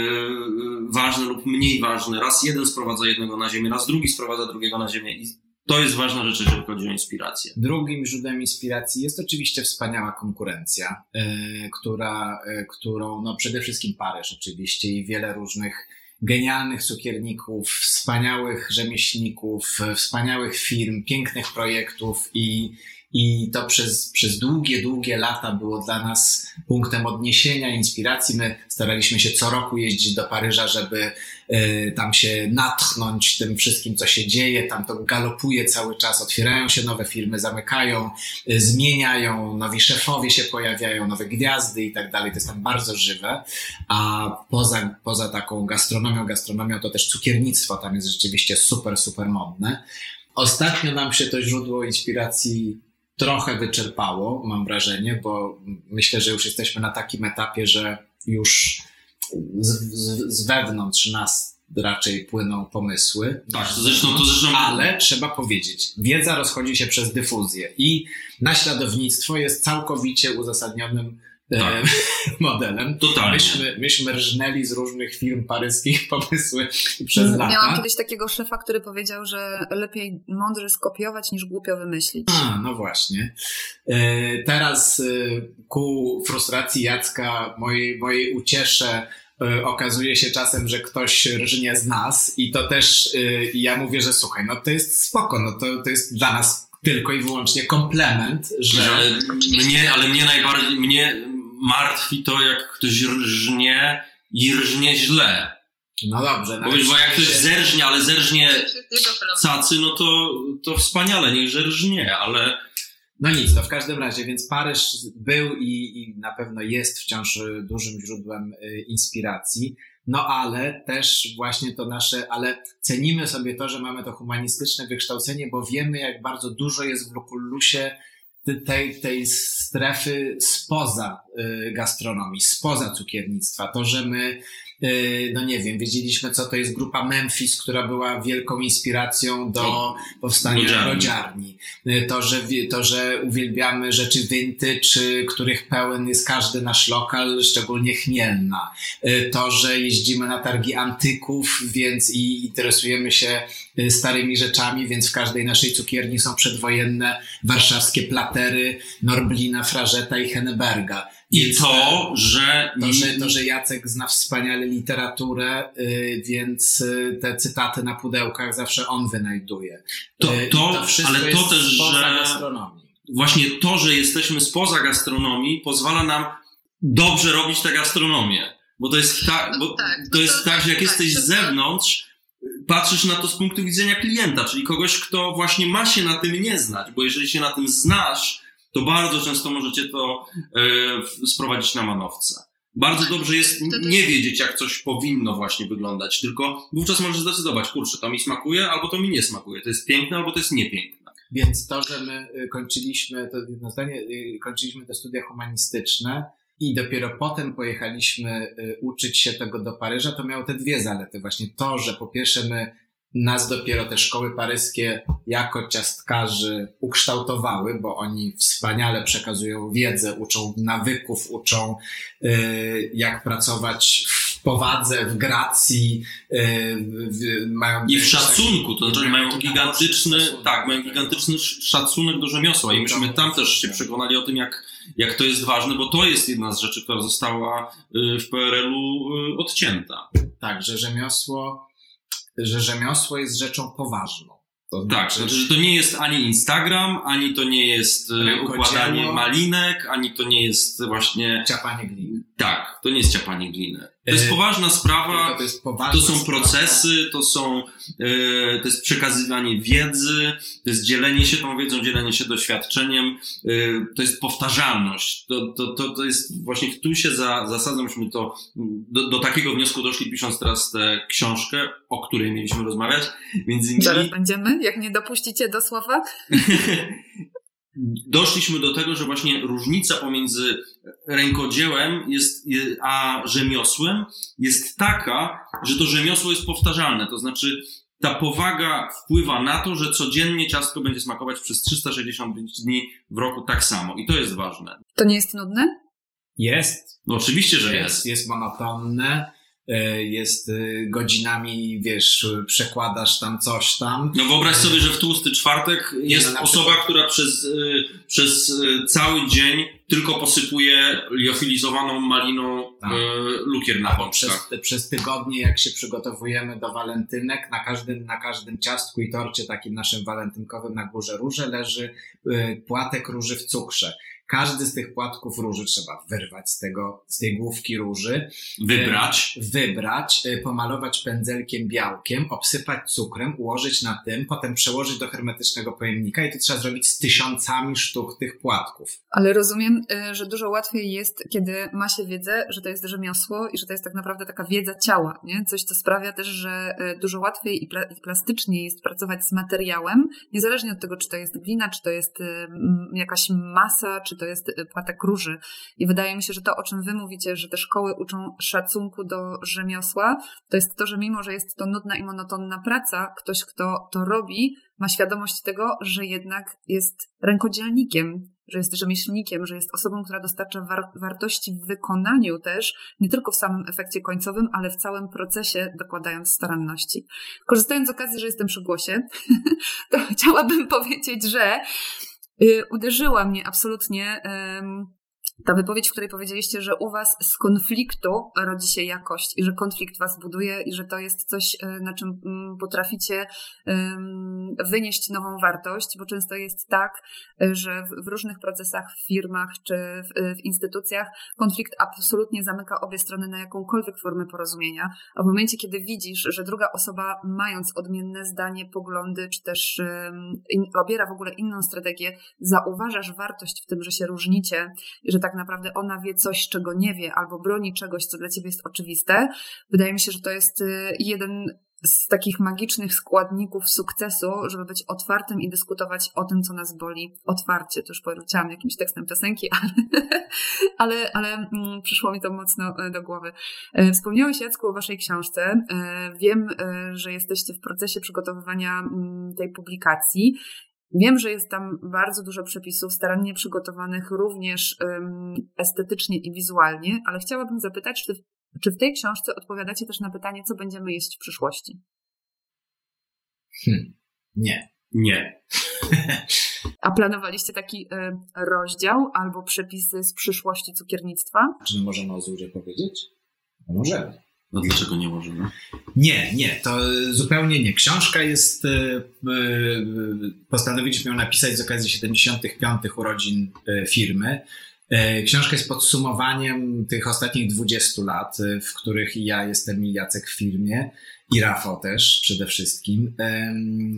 ważne lub mniej ważne. Raz jeden sprowadza jednego na ziemię, raz drugi sprowadza drugiego na ziemię i to jest ważna rzecz, jeżeli chodzi o inspirację. Drugim źródłem inspiracji jest oczywiście wspaniała konkurencja, która, którą no przede wszystkim Paryż oczywiście i wiele różnych genialnych cukierników, wspaniałych rzemieślników, wspaniałych firm, pięknych projektów i, i to przez, przez długie, długie lata było dla nas punktem odniesienia, inspiracji. My staraliśmy się co roku jeździć do Paryża, żeby y, tam się natchnąć tym wszystkim, co się dzieje. Tam to galopuje cały czas, otwierają się nowe firmy, zamykają, y, zmieniają, nowi szefowie się pojawiają, nowe gwiazdy i tak dalej. To jest tam bardzo żywe. A poza, poza taką gastronomią, gastronomią to też cukiernictwo tam jest rzeczywiście super, super modne. Ostatnio nam się to źródło inspiracji trochę wyczerpało, mam wrażenie, bo myślę, że już jesteśmy na takim etapie, że już z, z, z wewnątrz nas raczej płyną pomysły. Tak, to zresztą, to zresztą Ale trzeba powiedzieć, wiedza rozchodzi się przez dyfuzję i naśladownictwo jest całkowicie uzasadnionym Tak. [LAUGHS] modelem. Totalnie. Myśmy, myśmy rżnęli z różnych firm paryskich [LAUGHS] pomysły przez lata. Miałam kiedyś takiego szefa, który powiedział, że lepiej mądrze skopiować niż głupio wymyślić. A, no właśnie. E, Teraz e, ku frustracji Jacka, mojej, mojej uciesze, e, okazuje się czasem, że ktoś rżnie z nas i to też e, ja mówię, że słuchaj, no to jest spoko, no to, to jest dla nas tylko i wyłącznie komplement, że... Ale mnie, ale mnie najbardziej, mnie martwi to, jak ktoś rżnie i rżnie źle. No dobrze. Bo, wiesz, bo jak ktoś zerżnie, ale zerżnie cacy, no to, to wspaniale, niechże rżnie, ale No nic, to w każdym razie, więc Paryż był i, i na pewno jest wciąż dużym źródłem y, inspiracji. No ale też właśnie to nasze, ale cenimy sobie to, że mamy to humanistyczne wykształcenie, bo wiemy, jak bardzo dużo jest w Lukullusie ty- tej, tej strefy spoza y, gastronomii, spoza cukiernictwa. To, że my, no nie wiem, wiedzieliśmy, co to jest grupa Memphis, która była wielką inspiracją do O, powstania lodziarni. lodziarni. Y, To, że, to, że uwielbiamy rzeczy vintage, których pełen jest każdy nasz lokal, szczególnie chmielna. Y, To, że jeździmy na targi antyków, więc i interesujemy się y, starymi rzeczami, więc w każdej naszej cukierni są przedwojenne warszawskie platery Norblina, Frażeta i Henneberga. I to, że... To, że, to, że Jacek zna wspaniale literaturę, yy, więc yy, te cytaty na pudełkach zawsze on wynajduje. To, to, to ale to też, że... Gastronomii. Właśnie to, że jesteśmy spoza gastronomii pozwala nam dobrze robić tę gastronomię. Bo to jest, ta, bo no tak, to jest to, tak, że jak tak, jesteś z zewnątrz, patrzysz na to z punktu widzenia klienta, czyli kogoś, kto właśnie ma się na tym nie znać, bo jeżeli się na tym znasz, to bardzo często możecie to e, sprowadzić na manowce. Bardzo dobrze jest nie wiedzieć, jak coś powinno właśnie wyglądać, tylko wówczas możesz zdecydować, kurczę, to mi smakuje, albo to mi nie smakuje. To jest piękne, albo to jest niepiękne. Więc to, że my y, kończyliśmy, to jedno zdanie, y, kończyliśmy te studia humanistyczne i dopiero potem pojechaliśmy y, uczyć się tego do Paryża, to miało te dwie zalety. Właśnie to, że po pierwsze my nas dopiero te szkoły paryskie jako ciastkarzy ukształtowały, bo oni wspaniale przekazują wiedzę, uczą nawyków, uczą y, jak pracować w powadze, w gracji, y, mają i w szacunku, to znaczy mają gigantyczny, tak, mają gigantyczny szacunek do rzemiosła i myśmy tam też się przekonali o tym, jak, jak to jest ważne, bo to jest jedna z rzeczy, która została y, w PRL-u odcięta. Tak, że rzemiosło że rzemiosło jest rzeczą poważną. To tak, znaczy, znaczy, że to nie jest ani Instagram, ani to nie jest e, układanie malinek, ani to nie jest właśnie... Ciapanie gliny. Tak, to nie jest ciapanie gliny. To jest e, poważna sprawa, to, jest to są sprawa. procesy, to są, e, to jest przekazywanie wiedzy, to jest dzielenie się tą wiedzą, dzielenie się doświadczeniem, to jest powtarzalność. To, to, to, to jest właśnie tu się za, myśmy to, do, do takiego wniosku doszli pisząc teraz tę książkę, o której mieliśmy rozmawiać. Między innymi... Zaraz będziemy, jak nie dopuścicie do słowa. [LAUGHS] doszliśmy do tego, że właśnie różnica pomiędzy rękodziełem jest, a rzemiosłem jest taka, że to rzemiosło jest powtarzalne. To znaczy, ta powaga wpływa na to, że codziennie ciastko będzie smakować przez 365 dni w roku tak samo. I to jest ważne. To nie jest nudne? Jest. No oczywiście, że jest. Jest, jest monotonne. E, jest e, godzinami, wiesz, przekładasz tam coś tam. No wyobraź sobie, że w tłusty czwartek jest no, osoba, przykład... która przez, e, przez cały dzień tylko posypuje liofilizowaną maliną tak. lukier na pączkach. Przez, przez tygodnie, jak się przygotowujemy do walentynek, na każdym, na każdym ciastku i torcie takim naszym walentynkowym na górze róże leży płatek róży w cukrze. Każdy z tych płatków róży trzeba wyrwać z tego, z tej główki róży. Wybrać. E, wybrać, e, pomalować pędzelkiem białkiem, obsypać cukrem, ułożyć na tym, potem przełożyć do hermetycznego pojemnika i to trzeba zrobić z tysiącami sztuk tych płatków. Ale rozumiem, e, że dużo łatwiej jest, kiedy ma się wiedzę, że to jest rzemiosło i że to jest tak naprawdę taka wiedza ciała, nie? Coś, co sprawia też, że dużo łatwiej i, pla i plastyczniej jest pracować z materiałem, niezależnie od tego, czy to jest glina, czy to jest jakaś masa, czy czy to jest y, płatek róży. I wydaje mi się, że to, o czym wy mówicie, że te szkoły uczą szacunku do rzemiosła, to jest to, że mimo, że jest to nudna i monotonna praca, ktoś, kto to robi, ma świadomość tego, że jednak jest rękodzielnikiem, że jest rzemieślnikiem, że jest osobą, która dostarcza war wartości w wykonaniu też, nie tylko w samym efekcie końcowym, ale w całym procesie, dokładając staranności. Korzystając z okazji, że jestem przy głosie, [LAUGHS] to chciałabym powiedzieć, że uderzyła mnie absolutnie ta wypowiedź, w której powiedzieliście, że u was z konfliktu rodzi się jakość i że konflikt was buduje i że to jest coś, e, na czym mm, potraficie wynieść nową wartość, bo często jest tak, e, że w różnych procesach, w firmach czy w, e, w instytucjach konflikt absolutnie zamyka obie strony na jakąkolwiek formę porozumienia, a w momencie, kiedy widzisz, że druga osoba, mając odmienne zdanie, poglądy, czy też obiera w ogóle inną strategię, zauważasz wartość w tym, że się różnicie i że tak naprawdę ona wie coś, czego nie wie, albo broni czegoś, co dla ciebie jest oczywiste. Wydaje mi się, że to jest y, jeden z takich magicznych składników sukcesu, żeby być otwartym i dyskutować o tym, co nas boli otwarcie. To już powiedziałam jakimś tekstem piosenki, [LAUGHS] ale, ale, ale mm, przyszło mi to mocno e, do głowy. E, wspomniałeś, Jacku, o waszej książce. E, wiem, że jesteście w procesie przygotowywania mm, tej publikacji Wiem, że jest tam bardzo dużo przepisów starannie przygotowanych również um, estetycznie i wizualnie, ale chciałabym zapytać, czy, czy w tej książce odpowiadacie też na pytanie, co będziemy jeść w przyszłości? Hmm. Nie. Nie. [LAUGHS] A planowaliście taki y, rozdział albo przepisy z przyszłości cukiernictwa? Czy my możemy o Zurze powiedzieć? No możemy. No dlaczego nie możemy? Nie, nie, to zupełnie nie. Książka jest, postanowiliśmy ją napisać z okazji 75. urodzin firmy. Książka jest podsumowaniem tych ostatnich 20 lat, w których ja jestem i Jacek w firmie i Rafał też przede wszystkim,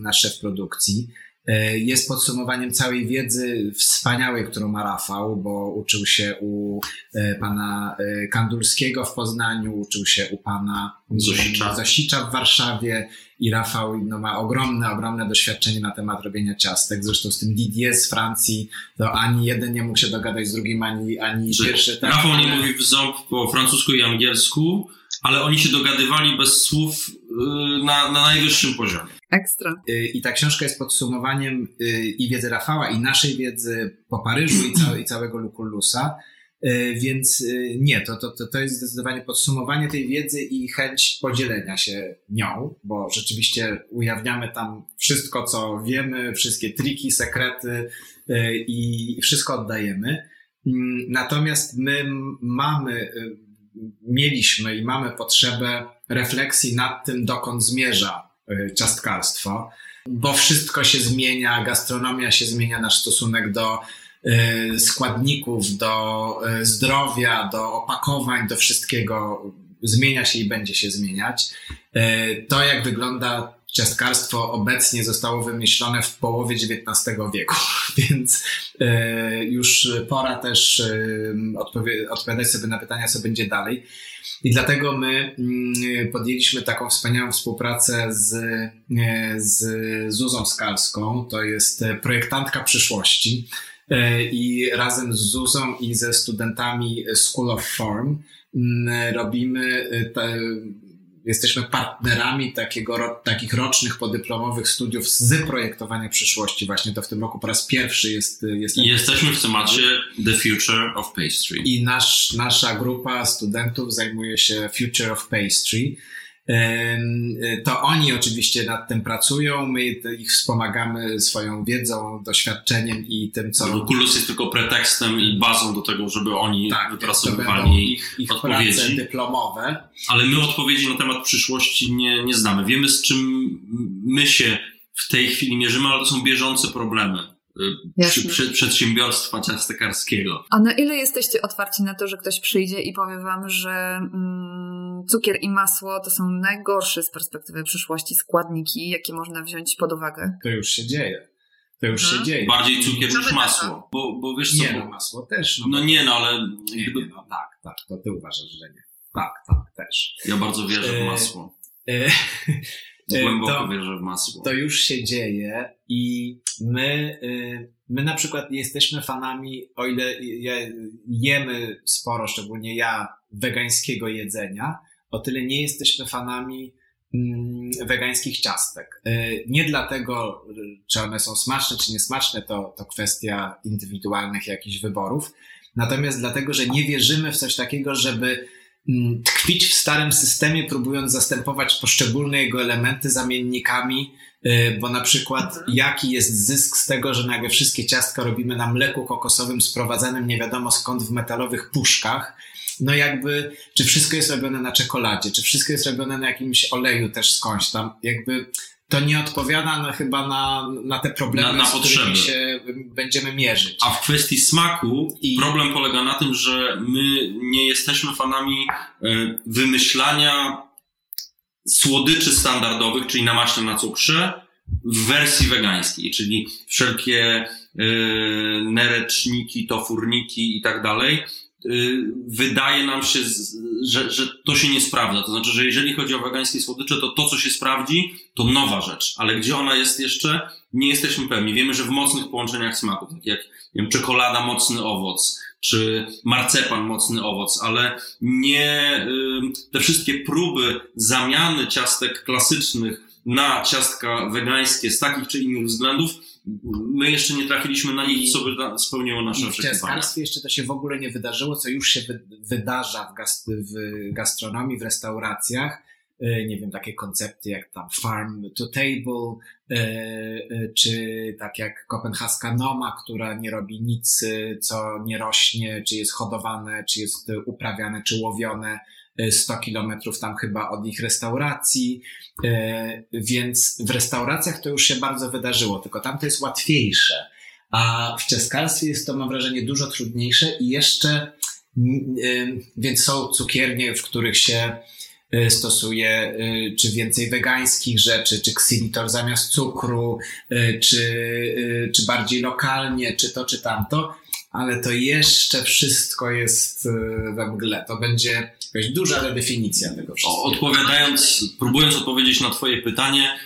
nasz szef produkcji. E, jest podsumowaniem całej wiedzy wspaniałej, którą ma Rafał, bo uczył się u e, pana e, Kandulskiego w Poznaniu, uczył się u pana Zosicza, Zosicza w Warszawie i Rafał no, ma ogromne, ogromne doświadczenie na temat robienia ciastek. Zresztą z tym Didier z Francji, to ani jeden nie mógł się dogadać z drugim, ani, ani pierwszy. Tak, Rafał nie mówi w ząb po francusku i angielsku, ale oni się dogadywali bez słów y, na, na najwyższym poziomie. Ekstra. Y, I ta książka jest podsumowaniem y, i wiedzy Rafała, i naszej wiedzy po Paryżu, i, całe, i całego Lucullusa. Więc nie, to, to, to jest zdecydowanie podsumowanie tej wiedzy i chęć podzielenia się nią, bo rzeczywiście ujawniamy tam wszystko, co wiemy, wszystkie triki, sekrety i wszystko oddajemy. Mm, natomiast my mamy mieliśmy i mamy potrzebę refleksji nad tym, dokąd zmierza y, ciastkarstwo, bo wszystko się zmienia, gastronomia się zmienia, nasz stosunek do y, składników, do y, zdrowia, do opakowań, do wszystkiego zmienia się i będzie się zmieniać. To, jak wygląda ciastkarstwo obecnie zostało wymyślone w połowie XIX wieku, [LAUGHS] więc e, już pora też e, odpowiadać sobie na pytania, co będzie dalej. I dlatego my mm, podjęliśmy taką wspaniałą współpracę z, e, z Zuzą Skalską, to jest projektantka przyszłości. I razem z Zuzą i ze studentami School of Form mm, robimy te, jesteśmy partnerami takiego, takich rocznych podyplomowych studiów z projektowania przyszłości. Właśnie to w tym roku po raz pierwszy jest. jest jesteśmy w temacie The Future of Pastry. I nasz, nasza grupa studentów zajmuje się Future of Pastry. To oni oczywiście nad tym pracują, my ich wspomagamy swoją wiedzą, doświadczeniem i tym, co. Oculus jest tylko pretekstem i bazą do tego, żeby oni tak, wypracowywali ich, ich odpowiedzi. dyplomowe. Ale my odpowiedzi na temat przyszłości nie, nie znamy. Wiemy, z czym my się w tej chwili mierzymy, ale to są bieżące problemy przy, przy, przedsiębiorstwa ciastekarskiego. A na ile jesteście otwarci na to, że ktoś przyjdzie i powie wam, że mm, cukier i masło to są najgorsze z perspektywy przyszłości składniki, jakie można wziąć pod uwagę? To już się dzieje. To już hmm. się dzieje. Bardziej cukier niż masło. Bo, bo wiesz co? Nie, no masło też. No, no nie, no ale... Nie, nie, no, tak, tak, to ty uważasz, że nie. Tak, tak, też. Ja bardzo wierzę w e, masło. E, [LAUGHS] Głęboko to, wierzę w masło. To już się dzieje i my, y, my na przykład jesteśmy fanami, o ile jemy sporo, szczególnie ja, wegańskiego jedzenia, o tyle nie jesteśmy fanami mm, wegańskich ciastek. Y, nie dlatego, czy one są smaczne, czy niesmaczne, to, to kwestia indywidualnych jakichś wyborów. Natomiast dlatego, że nie wierzymy w coś takiego, żeby tkwić w starym systemie, próbując zastępować poszczególne jego elementy zamiennikami, y, bo na przykład mhm. jaki jest zysk z tego, że nagle wszystkie ciastka robimy na mleku kokosowym sprowadzanym nie wiadomo skąd w metalowych puszkach, no jakby, czy wszystko jest robione na czekoladzie, czy wszystko jest robione na jakimś oleju też skądś tam, jakby to nie odpowiada na, chyba na, na te problemy, na, na z którymi się będziemy mierzyć. A w kwestii smaku I... problem polega na tym, że my nie jesteśmy fanami e, wymyślania słodyczy standardowych, czyli na maśle na cukrze, w wersji wegańskiej, czyli wszelkie yy, nereczniki, tofurniki i tak dalej, wydaje nam się, że, że to się nie sprawdza. To znaczy, że jeżeli chodzi o wegańskie słodycze, to to, co się sprawdzi, to nowa rzecz. Ale gdzie ona jest jeszcze, nie jesteśmy pewni. Wiemy, że w mocnych połączeniach smaków, tak jak wiem, czekolada, mocny owoc, czy marcepan, mocny owoc, ale nie y, te wszystkie próby zamiany ciastek klasycznych na ciastka wegańskie z takich czy innych względów my jeszcze nie trafiliśmy na nic, co by spełniło nasze oczekiwania. W ciaskarstwie jeszcze to się w ogóle nie wydarzyło, co już się wydarza w, gast w gastronomii, w restauracjach, nie wiem, takie koncepty jak tam farm to table, czy tak jak kopenhaska noma, która nie robi nic, co nie rośnie, czy jest hodowane, czy jest uprawiane, czy łowione 100 kilometrów tam chyba od ich restauracji, więc w restauracjach to już się bardzo wydarzyło, tylko tam to jest łatwiejsze. A w czeskarstwie jest to, mam wrażenie, dużo trudniejsze i jeszcze, więc są cukiernie, w których się stosuje czy więcej wegańskich rzeczy, czy ksilitor zamiast cukru, czy, czy bardziej lokalnie, czy to, czy tamto, ale to jeszcze wszystko jest we mgle. To będzie jakaś duża redefinicja tego wszystkiego. Odpowiadając, próbując odpowiedzieć na Twoje pytanie,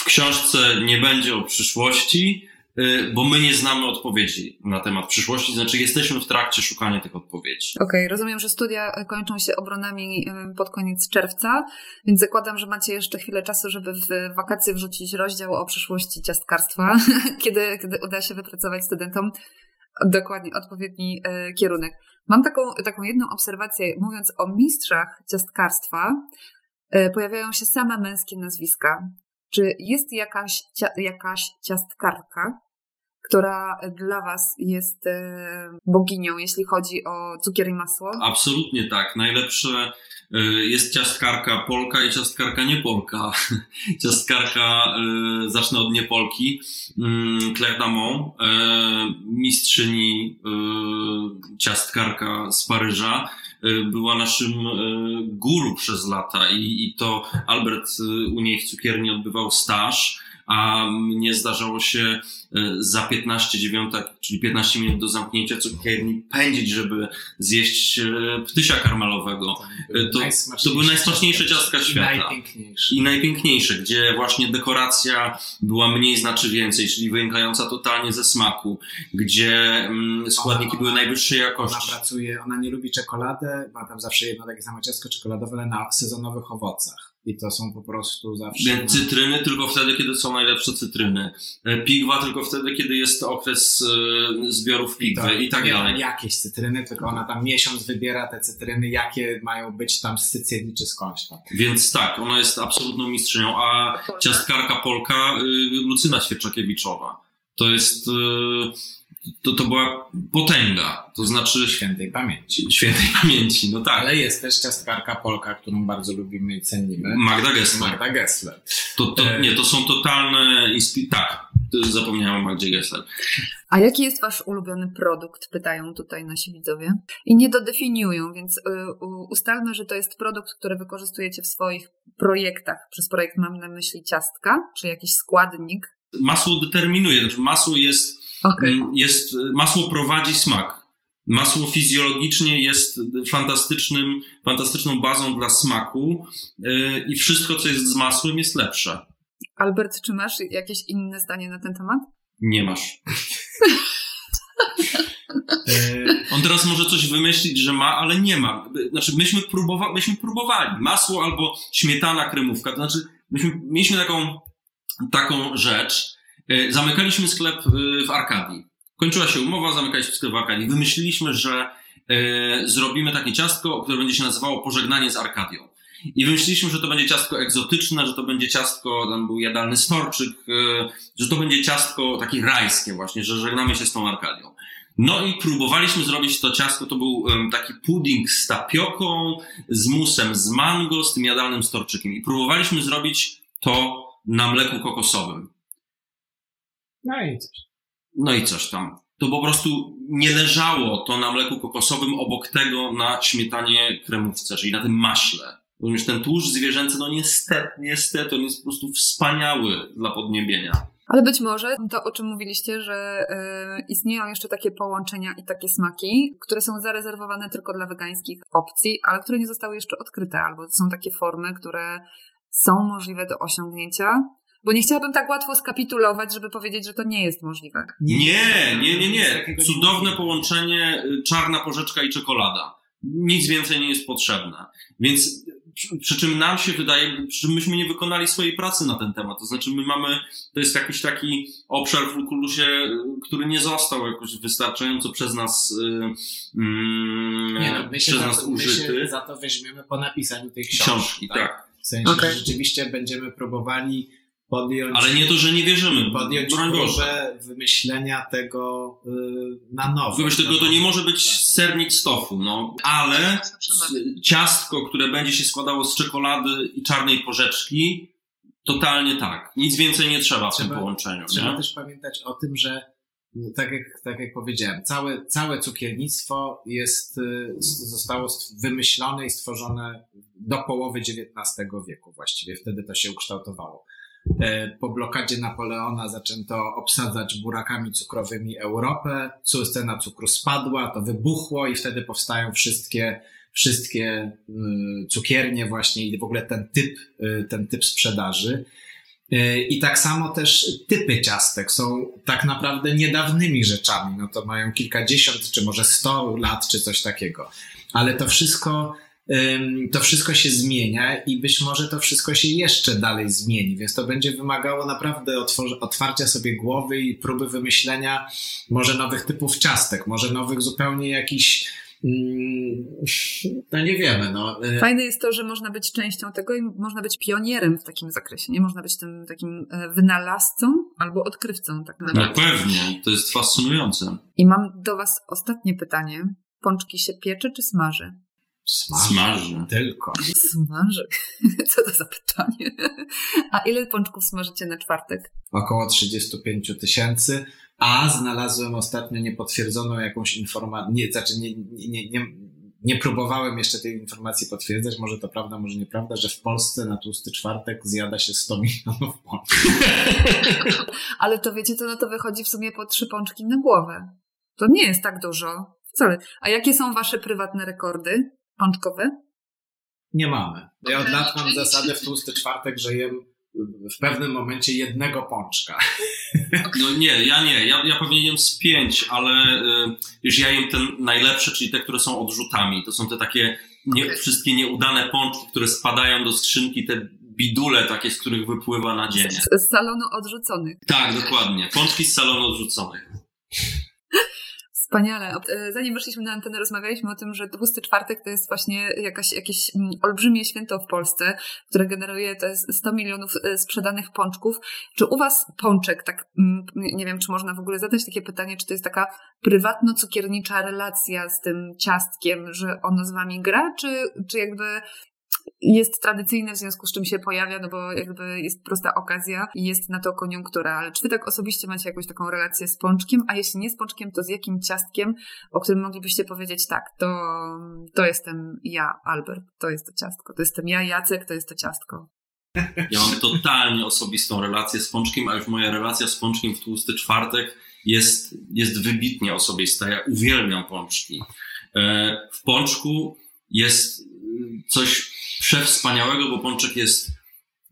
w książce nie będzie o przyszłości, Y, bo my nie znamy odpowiedzi na temat przyszłości, znaczy jesteśmy w trakcie szukania tych odpowiedzi. Okej, okay, rozumiem, że studia kończą się obronami y, pod koniec czerwca, więc zakładam, że macie jeszcze chwilę czasu, żeby w wakacje wrzucić rozdział o przyszłości ciastkarstwa, [LAUGHS] kiedy, kiedy uda się wypracować studentom dokładnie odpowiedni y, kierunek. Mam taką, taką jedną obserwację, mówiąc o mistrzach ciastkarstwa, pojawiają się same męskie nazwiska. Czy jest jakaś, jakaś ciastkarka, która dla Was jest e, boginią, jeśli chodzi o cukier i masło? Absolutnie tak. Najlepsze e, jest ciastkarka Polka i ciastkarka nie Polka. [LAUGHS] ciastkarka, e, zacznę od nie Polki, mm, Claire Damon, mistrzyni ciastkarka z Paryża, była naszym guru przez lata i, i to Albert u niej w cukierni odbywał staż a mnie zdarzało się e, za 15 dziewiąta, czyli 15 minut do zamknięcia cukierni pędzić, żeby zjeść e, ptysia karmelowego. E, to, to były najsmaczniejsze ciastka świata. Najpiękniejsze. I najpiękniejsze, gdzie właśnie dekoracja była mniej znaczy więcej, czyli wynikająca totalnie ze smaku, gdzie mm, składniki były najwyższej jakości. Ona pracuje, ona nie lubi czekolady, ma tam zawsze jedno takie samo ciastko czekoladowe, ale na sezonowych owocach. I to są po prostu zawsze. Cytryny tylko wtedy, kiedy są najlepsze cytryny. E, pigwa tylko wtedy, kiedy jest okres e, zbiorów pigwy tak, i tak dalej. Jakieś cytryny, tylko ona tam miesiąc wybiera te cytryny, jakie mają być tam z Sycylii czy skądś tam. Więc tak, ona jest absolutną mistrzynią. A ciastkarka Polka, y, Lucyna Świerczakiewiczowa. To jest to, to była potęga, to znaczy... Świętej pamięci. Świętej [LAUGHS] pamięci, no tak. Ale jest też ciastkarka Polka, którą bardzo lubimy i cenimy. Magda Gessler. Magda Gessler. To, to, e... Nie, to są totalne... Tak, zapomniałem o Magdzie Gessler. A jaki jest wasz ulubiony produkt? Pytają tutaj nasi widzowie. I nie dodefiniują, więc y, ustalmy, że to jest produkt, który wykorzystujecie w swoich projektach. Przez projekt mam na myśli ciastka, czy jakiś składnik. Masło determinuje, znaczy masło jest Okay. Mm, jest, masło prowadzi smak. Masło fizjologicznie jest fantastycznym, fantastyczną bazą dla smaku yy, i wszystko, co jest z masłem, jest lepsze. Albert, czy masz jakieś inne zdanie na ten temat? Nie masz. Yy, [LAUGHS] on teraz może coś wymyślić, że ma, ale nie ma. Znaczy, myśmy, próbowa myśmy próbowali. Masło albo śmietana kremówka. To znaczy, myśmy, mieliśmy taką, taką rzecz, E, zamykaliśmy sklep w Arkadii. Kończyła się umowa, zamykaliśmy sklep w Arkadii. Wymyśliliśmy, że e, zrobimy takie ciastko, które będzie się nazywało Pożegnanie z Arkadią. I wymyśliliśmy, że to będzie ciastko egzotyczne, że to będzie ciastko, tam był jadalny storczyk, że to będzie ciastko takie rajskie właśnie, że żegnamy się z tą Arkadią. No i próbowaliśmy zrobić to ciastko, to był taki pudding z tapioką, z musem z mango, z tym jadalnym storczykiem. I próbowaliśmy zrobić to na mleku kokosowym. No i coś. No i coś tam. To po prostu nie leżało to na mleku kokosowym obok tego na śmietanie kremówce, czyli na tym maśle. Rozumiesz, ten tłuszcz zwierzęcy, no niestety, niestety, on jest po prostu wspaniały dla podniebienia. Ale być może to, o czym mówiliście, że y, istnieją jeszcze takie połączenia i takie smaki, które są zarezerwowane tylko dla wegańskich opcji, ale które nie zostały jeszcze odkryte, albo są takie formy, które są możliwe do osiągnięcia bo nie chciałabym tak łatwo skapitulować, żeby powiedzieć, że to nie jest możliwe. Nie, nie, nie, nie. Cudowne połączenie y, czarna porzeczka i czekolada. Nic więcej nie jest potrzebne. Więc przy czym nam się wydaje, przy czym myśmy nie wykonali swojej pracy na ten temat. To znaczy, my mamy, to jest jakiś taki obszar w Lukulusie, y, który nie został jakoś wystarczająco przez nas, yy, nie no, my się przez nas to, użyty. My się za to weźmiemy po napisaniu tej książki. książki tak. tak. W sensie, Okej. że rzeczywiście będziemy próbowali podjąć... Ale nie to, że nie wierzymy. podjąć próbę wymyślenia tego y, na nowo. Wiesz, tylko to nie może być Tak. sernik z tofu, no. Ale ciastko, które będzie się składało z czekolady i czarnej porzeczki, totalnie tak. Nic więcej nie trzeba w tym Trzeba- połączeniu, Trzeba nie? też pamiętać o tym, że tak jak, tak jak powiedziałem, całe, całe cukiernictwo jest, y, zostało st- wymyślone i stworzone do połowy XIX wieku właściwie. Wtedy to się ukształtowało. E, Po blokadzie Napoleona zaczęto obsadzać burakami cukrowymi Europę, cena cukru spadła, to wybuchło i wtedy powstają wszystkie, wszystkie y, cukiernie właśnie i w ogóle ten typ, y, ten typ sprzedaży. Y, I tak samo też typy ciastek są tak naprawdę niedawnymi rzeczami. No to mają kilkadziesiąt, czy może sto lat, czy coś takiego. Ale to wszystko, to wszystko się zmienia i być może to wszystko się jeszcze dalej zmieni, więc to będzie wymagało naprawdę otwarcia sobie głowy i próby wymyślenia może nowych typów ciastek, może nowych zupełnie jakichś, no nie wiemy, no. Fajne jest to, że można być częścią tego i można być pionierem w takim zakresie. Nie można być tym takim e, wynalazcą albo odkrywcą tak No naprawdę. pewnie, to jest fascynujące. I mam do Was ostatnie pytanie. Pączki się piecze czy smaży? Smaży. Smaży. Tylko. Smaży. [LAUGHS] Co to za pytanie? A ile pączków smażycie na czwartek? około 35 tysięcy, a znalazłem ostatnio niepotwierdzoną jakąś informację, nie, znaczy nie, nie, nie, nie próbowałem jeszcze tej informacji potwierdzać, może to prawda, może nieprawda, że w Polsce na tłusty czwartek zjada się 100 milionów pączków. [LAUGHS] Ale to wiecie, to no to wychodzi w sumie po trzy pączki na głowę. To nie jest tak dużo. Wcale. A jakie są Wasze prywatne rekordy pączkowe? Nie mamy. Ja od lat mam zasadę w tłusty czwartek, że jem w pewnym momencie jednego pączka. [LAUGHS] No nie, ja nie, ja, ja pewnie jem z pięć, ale y, już ja jem ten najlepsze, czyli te, które są odrzutami. To są te takie nie, wszystkie nieudane pączki, które spadają do skrzynki, te bidule takie, z których wypływa nadzienie. Z, z salonu odrzuconych. Tak, dokładnie. Pączki z salonu odrzuconych. Wspaniale. E, Zanim weszliśmy na antenę, rozmawialiśmy o tym, że tłusty czwartek to jest właśnie jakaś, jakieś mm, olbrzymie święto w Polsce, które generuje te 100 milionów e, sprzedanych pączków. Czy u Was pączek, tak, mm, nie wiem, czy można w ogóle zadać takie pytanie, czy to jest taka prywatno-cukiernicza relacja z tym ciastkiem, że ono z Wami gra, czy, czy jakby jest tradycyjne, w związku z czym się pojawia, no bo jakby jest prosta okazja i jest na to koniunktura. Ale czy wy tak osobiście macie jakąś taką relację z pączkiem? A jeśli nie z pączkiem, to z jakim ciastkiem, o którym moglibyście powiedzieć tak, to, to jestem ja, Albert, to jest to ciastko. To jestem ja, Jacek, to jest to ciastko. Ja mam totalnie osobistą relację z pączkiem, a już moja relacja z pączkiem w tłusty czwartek jest, jest wybitnie osobista. Ja uwielbiam pączki. E, W pączku jest coś przewspaniałego, bo pączek jest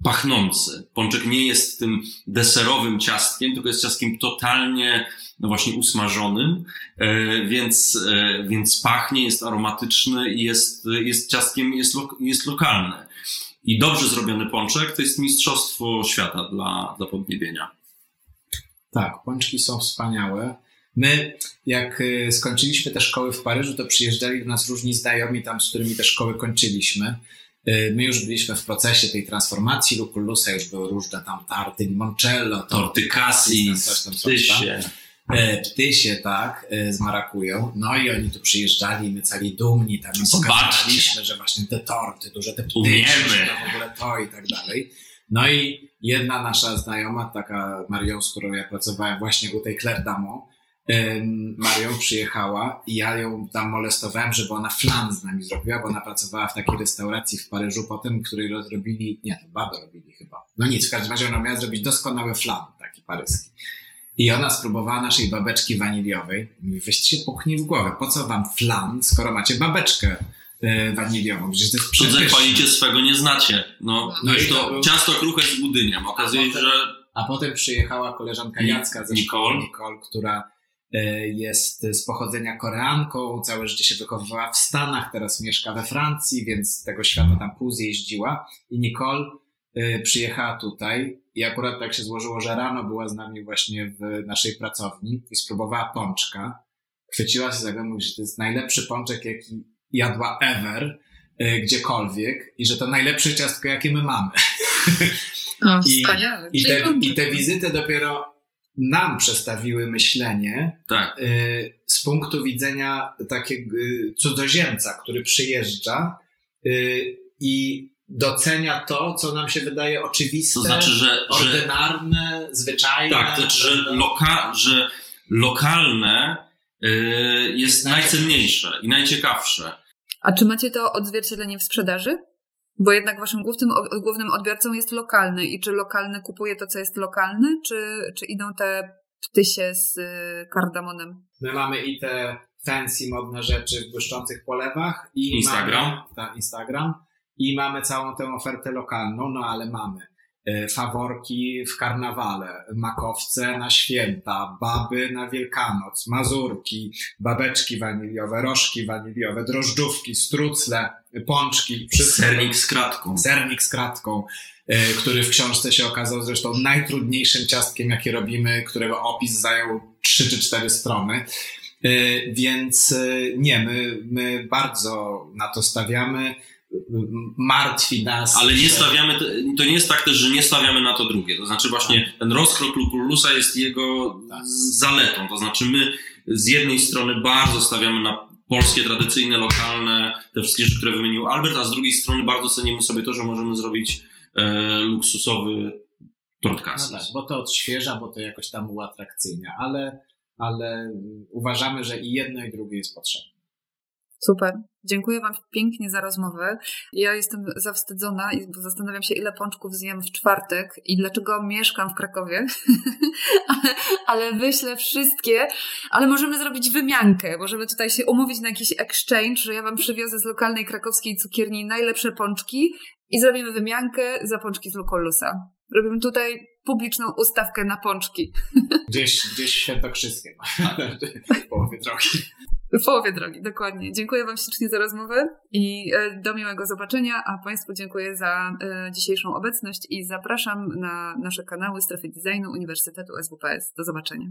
pachnący. Pączek nie jest tym deserowym ciastkiem, tylko jest ciastkiem totalnie, no właśnie usmażonym, e, więc, e, więc pachnie, jest aromatyczny i jest, jest ciastkiem, jest, lo, jest lokalny. I dobrze zrobiony pączek to jest mistrzostwo świata dla, dla podniebienia. Tak, pączki są wspaniałe. My, jak y, skończyliśmy te szkoły w Paryżu, to przyjeżdżali do nas różni znajomi tam, z którymi te szkoły kończyliśmy. Y, My już byliśmy w procesie tej transformacji Lucullusa, już były różne tam tarty limoncello, Torty Cassis, coś tam, coś tam. ptysie. E, Ptysie, tak, e, z marakują. No i oni tu przyjeżdżali, my cali dumni, tam pokazaliśmy, że właśnie te torty, duże te ptysie, Umiemy. że to w ogóle to i tak dalej. No i jedna nasza znajoma, taka Marią, z którą ja pracowałem właśnie u tej Claire Damo, Marią przyjechała i ja ją tam molestowałem, żeby ona flan z nami zrobiła, bo ona pracowała w takiej restauracji w Paryżu potem, której rozrobili, nie, to baby robili chyba. No nic, w każdym razie ona miała zrobić doskonały flan, taki paryski. I ona spróbowała naszej babeczki waniliowej. Mówi, weźcie się puchnij w głowę. Po co wam flan, skoro macie babeczkę e, waniliową? Przecież to jest Cudze przepyszne. chwalicie, swego nie znacie. No, No no i to to ciasto kruche z budyniem. Okazuje się, że A potem przyjechała koleżanka Jacka ze Nicole. Nicole, która jest z pochodzenia Koreanką, całe życie się wychowywała w Stanach, teraz mieszka we Francji, więc tego świata tam pół zjeździła. I Nicole e, przyjechała tutaj i akurat tak się złożyło, że rano była z nami właśnie w naszej pracowni i spróbowała pączka. Chwyciła się za głowę, mówi, że to jest najlepszy pączek, jaki jadła ever. gdziekolwiek i że to najlepsze ciastko, jakie my mamy. No, [LAUGHS] I. I te, I te wizyty dopiero nam przestawiły myślenie tak. y, z punktu widzenia takiego y, cudzoziemca, który przyjeżdża y, i docenia to, co nam się wydaje oczywiste, to znaczy, że, ordynarne, że, zwyczajne. Tak, to znaczy, że, loka, że lokalne jest najcenniejsze i najciekawsze. A czy macie to odzwierciedlenie w sprzedaży? Bo jednak waszym głównym, głównym odbiorcą jest lokalny i czy lokalny kupuje to, co jest lokalne, czy, czy idą te ptysie z y, kardamonem? My mamy i te fancy modne rzeczy w błyszczących polewach i Instagram. Mamy, ta, Instagram i mamy całą tę ofertę lokalną, no ale mamy faworki w karnawale, makowce na święta, baby na Wielkanoc, mazurki, babeczki waniliowe, rożki waniliowe, drożdżówki, strucle, pączki. Wszystko. Sernik z kratką. Sernik z kratką, e, który w książce się okazał zresztą najtrudniejszym ciastkiem, jakie robimy, którego opis zajął trzy czy cztery strony. E, więc nie, my, my bardzo na to stawiamy martwi nas. Ale nie stawiamy, to nie jest tak też, że nie stawiamy na to drugie. To znaczy właśnie ten rozkrok Lukulusa jest jego tak. zaletą. To znaczy my z jednej strony bardzo stawiamy na polskie, tradycyjne, lokalne, te wszystkie rzeczy, które wymienił Albert, a z drugiej strony bardzo cenimy sobie to, że możemy zrobić e, luksusowy tort No tak, bo to odświeża, bo to jakoś tam uatrakcyjnia, ale, ale uważamy, że i jedno i drugie jest potrzebne. Super. Dziękuję Wam pięknie za rozmowę. Ja jestem zawstydzona i zastanawiam się, ile pączków zjem w czwartek i dlaczego mieszkam w Krakowie, [LAUGHS] ale, ale wyślę wszystkie, ale możemy zrobić wymiankę. Możemy tutaj się umówić na jakiś exchange, że ja Wam przywiozę z lokalnej krakowskiej cukierni najlepsze pączki i zrobimy wymiankę za pączki z Lukolusa. Robimy tutaj publiczną ustawkę na pączki. [LAUGHS] Gdzieś, gdzieś świętokrzyskie, [LAUGHS] połowie drogi. W połowie drogi, dokładnie. Dziękuję Wam ślicznie za rozmowę i e, do miłego zobaczenia, a Państwu dziękuję za e, dzisiejszą obecność i zapraszam na nasze kanały Strefy Designu Uniwersytetu SWPS. Do zobaczenia.